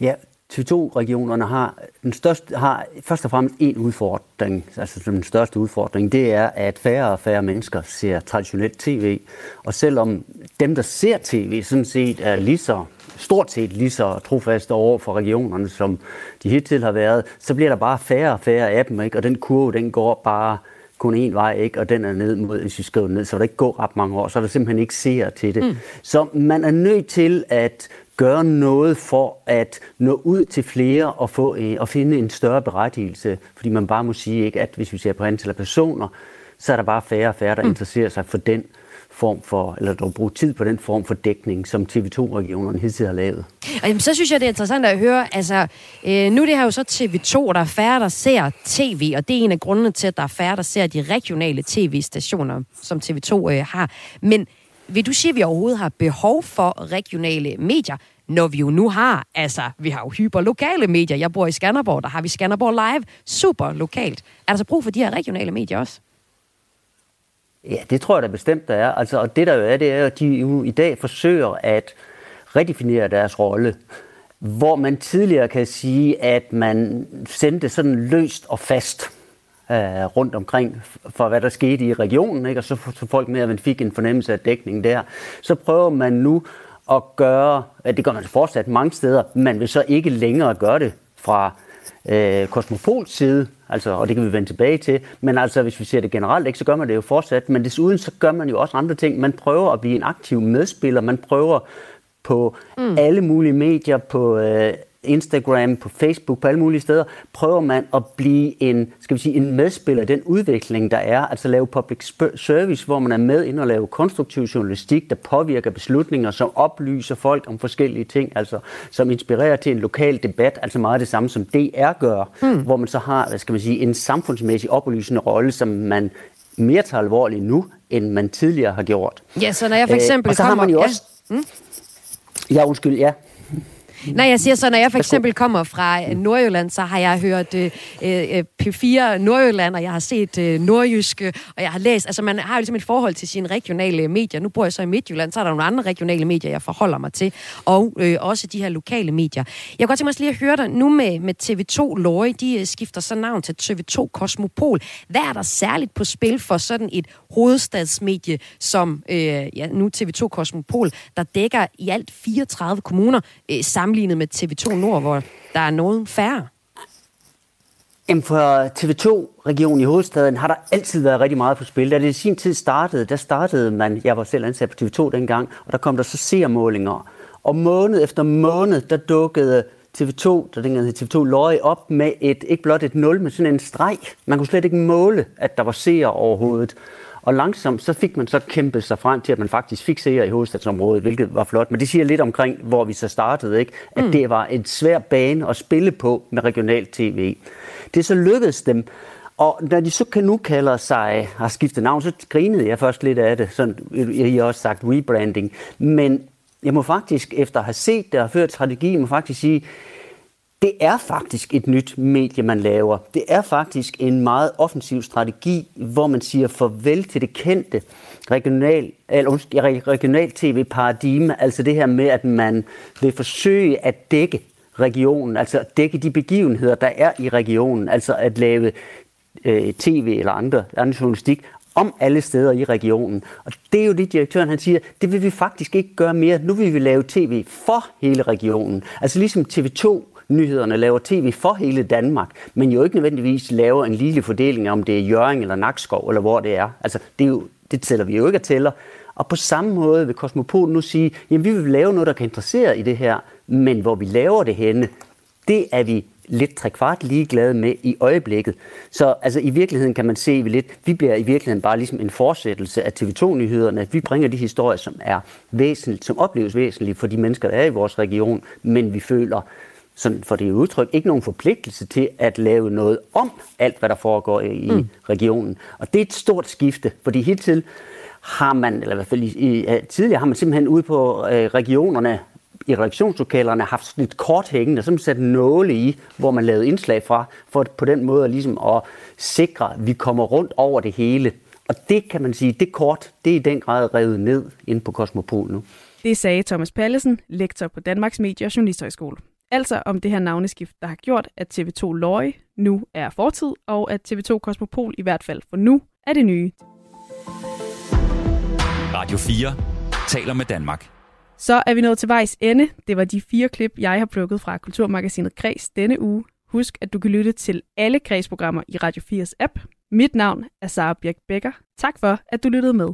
Ja, TV2-regionerne har, den største, har først og fremmest en udfordring, altså den største udfordring, det er, at færre og færre mennesker ser traditionelt tv. Og selvom dem, der ser tv, sådan set er lige så stort set lige så trofaste over for regionerne, som de hidtil har været, så bliver der bare færre og færre af dem, ikke? og den kurve, den går bare kun én vej, ikke? og den er ned mod, hvis vi skriver ned, så der ikke går ret mange år, så er der simpelthen ikke ser til det. Mm. Så man er nødt til at gøre noget for at nå ud til flere og, få, og finde en større berettigelse. Fordi man bare må sige, ikke, at hvis vi ser på antal af personer, så er der bare færre og færre, der mm. interesserer sig for den form for, eller dog bruge tid på den form for dækning, som TV2-regionerne hidtil har lavet. Og jamen, så synes jeg, det er interessant at høre, altså, øh, nu er det her jo så TV2, og der er færre, der ser tv, og det er en af grundene til, at der er færre, der ser de regionale tv-stationer, som TV2 øh, har. Men vil du sige, at vi overhovedet har behov for regionale medier, når vi jo nu har, altså, vi har jo hyperlokale medier. Jeg bor i Skanderborg, der har vi Skanderborg Live, super lokalt. Er der så brug for de her regionale medier også? Ja, det tror jeg da bestemt, der er. Altså, og det der jo er, det er, at de jo i dag forsøger at redefinere deres rolle. Hvor man tidligere kan sige, at man sendte sådan løst og fast øh, rundt omkring for, hvad der skete i regionen, ikke? og så, så folk med, at man fik en fornemmelse af dækning der. Så prøver man nu at gøre, at det gør man fortsat mange steder, man vil så ikke længere gøre det fra øh, Kosmopols side, altså, og det kan vi vende tilbage til, men altså hvis vi ser det generelt, ikke, så gør man det jo fortsat, men desuden så gør man jo også andre ting. Man prøver at blive en aktiv medspiller, man prøver på mm. alle mulige medier, på øh, Instagram, på Facebook, på alle mulige steder, prøver man at blive en, skal vi sige, en medspiller i den udvikling, der er, altså lave public service, hvor man er med ind og lave konstruktiv journalistik, der påvirker beslutninger, som oplyser folk om forskellige ting, altså som inspirerer til en lokal debat, altså meget det samme som DR gør, mm. hvor man så har, hvad skal man sige, en samfundsmæssig oplysende rolle, som man mere tager alvorligt nu, end man tidligere har gjort. Ja, så når jeg for eksempel øh, og så kommer... har man jo også... Ja. Mm? Ja, undskyld, ja. Nej, jeg siger så, når jeg for eksempel kommer fra Nordjylland, så har jeg hørt øh, øh P4 Nordjylland, og jeg har set øh, Nordjyske, og jeg har læst, altså man har jo ligesom et forhold til sine regionale medier. Nu bor jeg så i Midtjylland, så er der nogle andre regionale medier, jeg forholder mig til, og øh, også de her lokale medier. Jeg kan godt tænke mig lige at høre dig, nu med, med TV2 Lorry, de øh, skifter så navn til TV2 Kosmopol. Hvad er der særligt på spil for sådan et hovedstadsmedie, som øh, ja, nu TV2 Kosmopol, der dækker i alt 34 kommuner øh, sammenlignet med TV2 Nord, hvor der er nogen færre? Jamen for TV2-regionen i hovedstaden har der altid været rigtig meget på spil. Da det i sin tid startede, der startede man, jeg var selv ansat på TV2 dengang, og der kom der så seermålinger. Og måned efter måned, der dukkede TV2, der dengang hed TV2 Løje, op med et, ikke blot et nul, men sådan en streg. Man kunne slet ikke måle, at der var seere overhovedet. Og langsomt så fik man så kæmpet sig frem til, at man faktisk fik seere i hovedstadsområdet, hvilket var flot. Men det siger lidt omkring, hvor vi så startede, ikke? at mm. det var en svær bane at spille på med regional tv. Det så lykkedes dem og når de så kan nu kalder sig, har skiftet navn, så grinede jeg først lidt af det. Sådan, jeg har også sagt rebranding. Men jeg må faktisk, efter at have set det og ført strategi, må faktisk sige, det er faktisk et nyt medie, man laver. Det er faktisk en meget offensiv strategi, hvor man siger farvel til det kendte regional, eller, regional tv-paradigme, altså det her med, at man vil forsøge at dække regionen, altså dække de begivenheder, der er i regionen, altså at lave øh, tv eller andre, andre journalistik om alle steder i regionen. Og det er jo det, direktøren han siger, det vil vi faktisk ikke gøre mere. Nu vil vi lave tv for hele regionen. Altså ligesom TV2 nyhederne laver tv for hele Danmark, men jo ikke nødvendigvis laver en lille fordeling, om det er Jøring eller Nakskov, eller hvor det er. Altså, det, er jo, det tæller vi jo ikke at tæller. Og på samme måde vil Kosmopol nu sige, jamen vi vil lave noget, der kan interessere i det her, men hvor vi laver det henne, det er vi lidt trekvart ligeglade med i øjeblikket. Så altså, i virkeligheden kan man se, at vi, lidt, vi bliver i virkeligheden bare ligesom en fortsættelse af TV2-nyhederne. At vi bringer de historier, som er væsentligt, som opleves væsentligt for de mennesker, der er i vores region, men vi føler, sådan for det udtryk, ikke nogen forpligtelse til at lave noget om alt, hvad der foregår i mm. regionen. Og det er et stort skifte, fordi hittil har man, eller i hvert fald i, i, tidligere har man simpelthen ude på øh, regionerne, i redaktionslokalerne haft sådan et kort hængende, som sat nåle i, hvor man lavede indslag fra, for på den måde ligesom at sikre, at vi kommer rundt over det hele. Og det kan man sige, det kort, det er i den grad revet ned inde på Kosmopol nu. Det sagde Thomas Pallesen, lektor på Danmarks Medie- og Journalisthøjskole. Altså om det her navneskift, der har gjort, at TV2 Løje nu er fortid, og at TV2 Kosmopol i hvert fald for nu er det nye. Radio 4 taler med Danmark. Så er vi nået til vejs ende. Det var de fire klip, jeg har plukket fra Kulturmagasinet Kreds denne uge. Husk, at du kan lytte til alle Kreds-programmer i Radio 4's app. Mit navn er Sara Birk Becker. Tak for, at du lyttede med.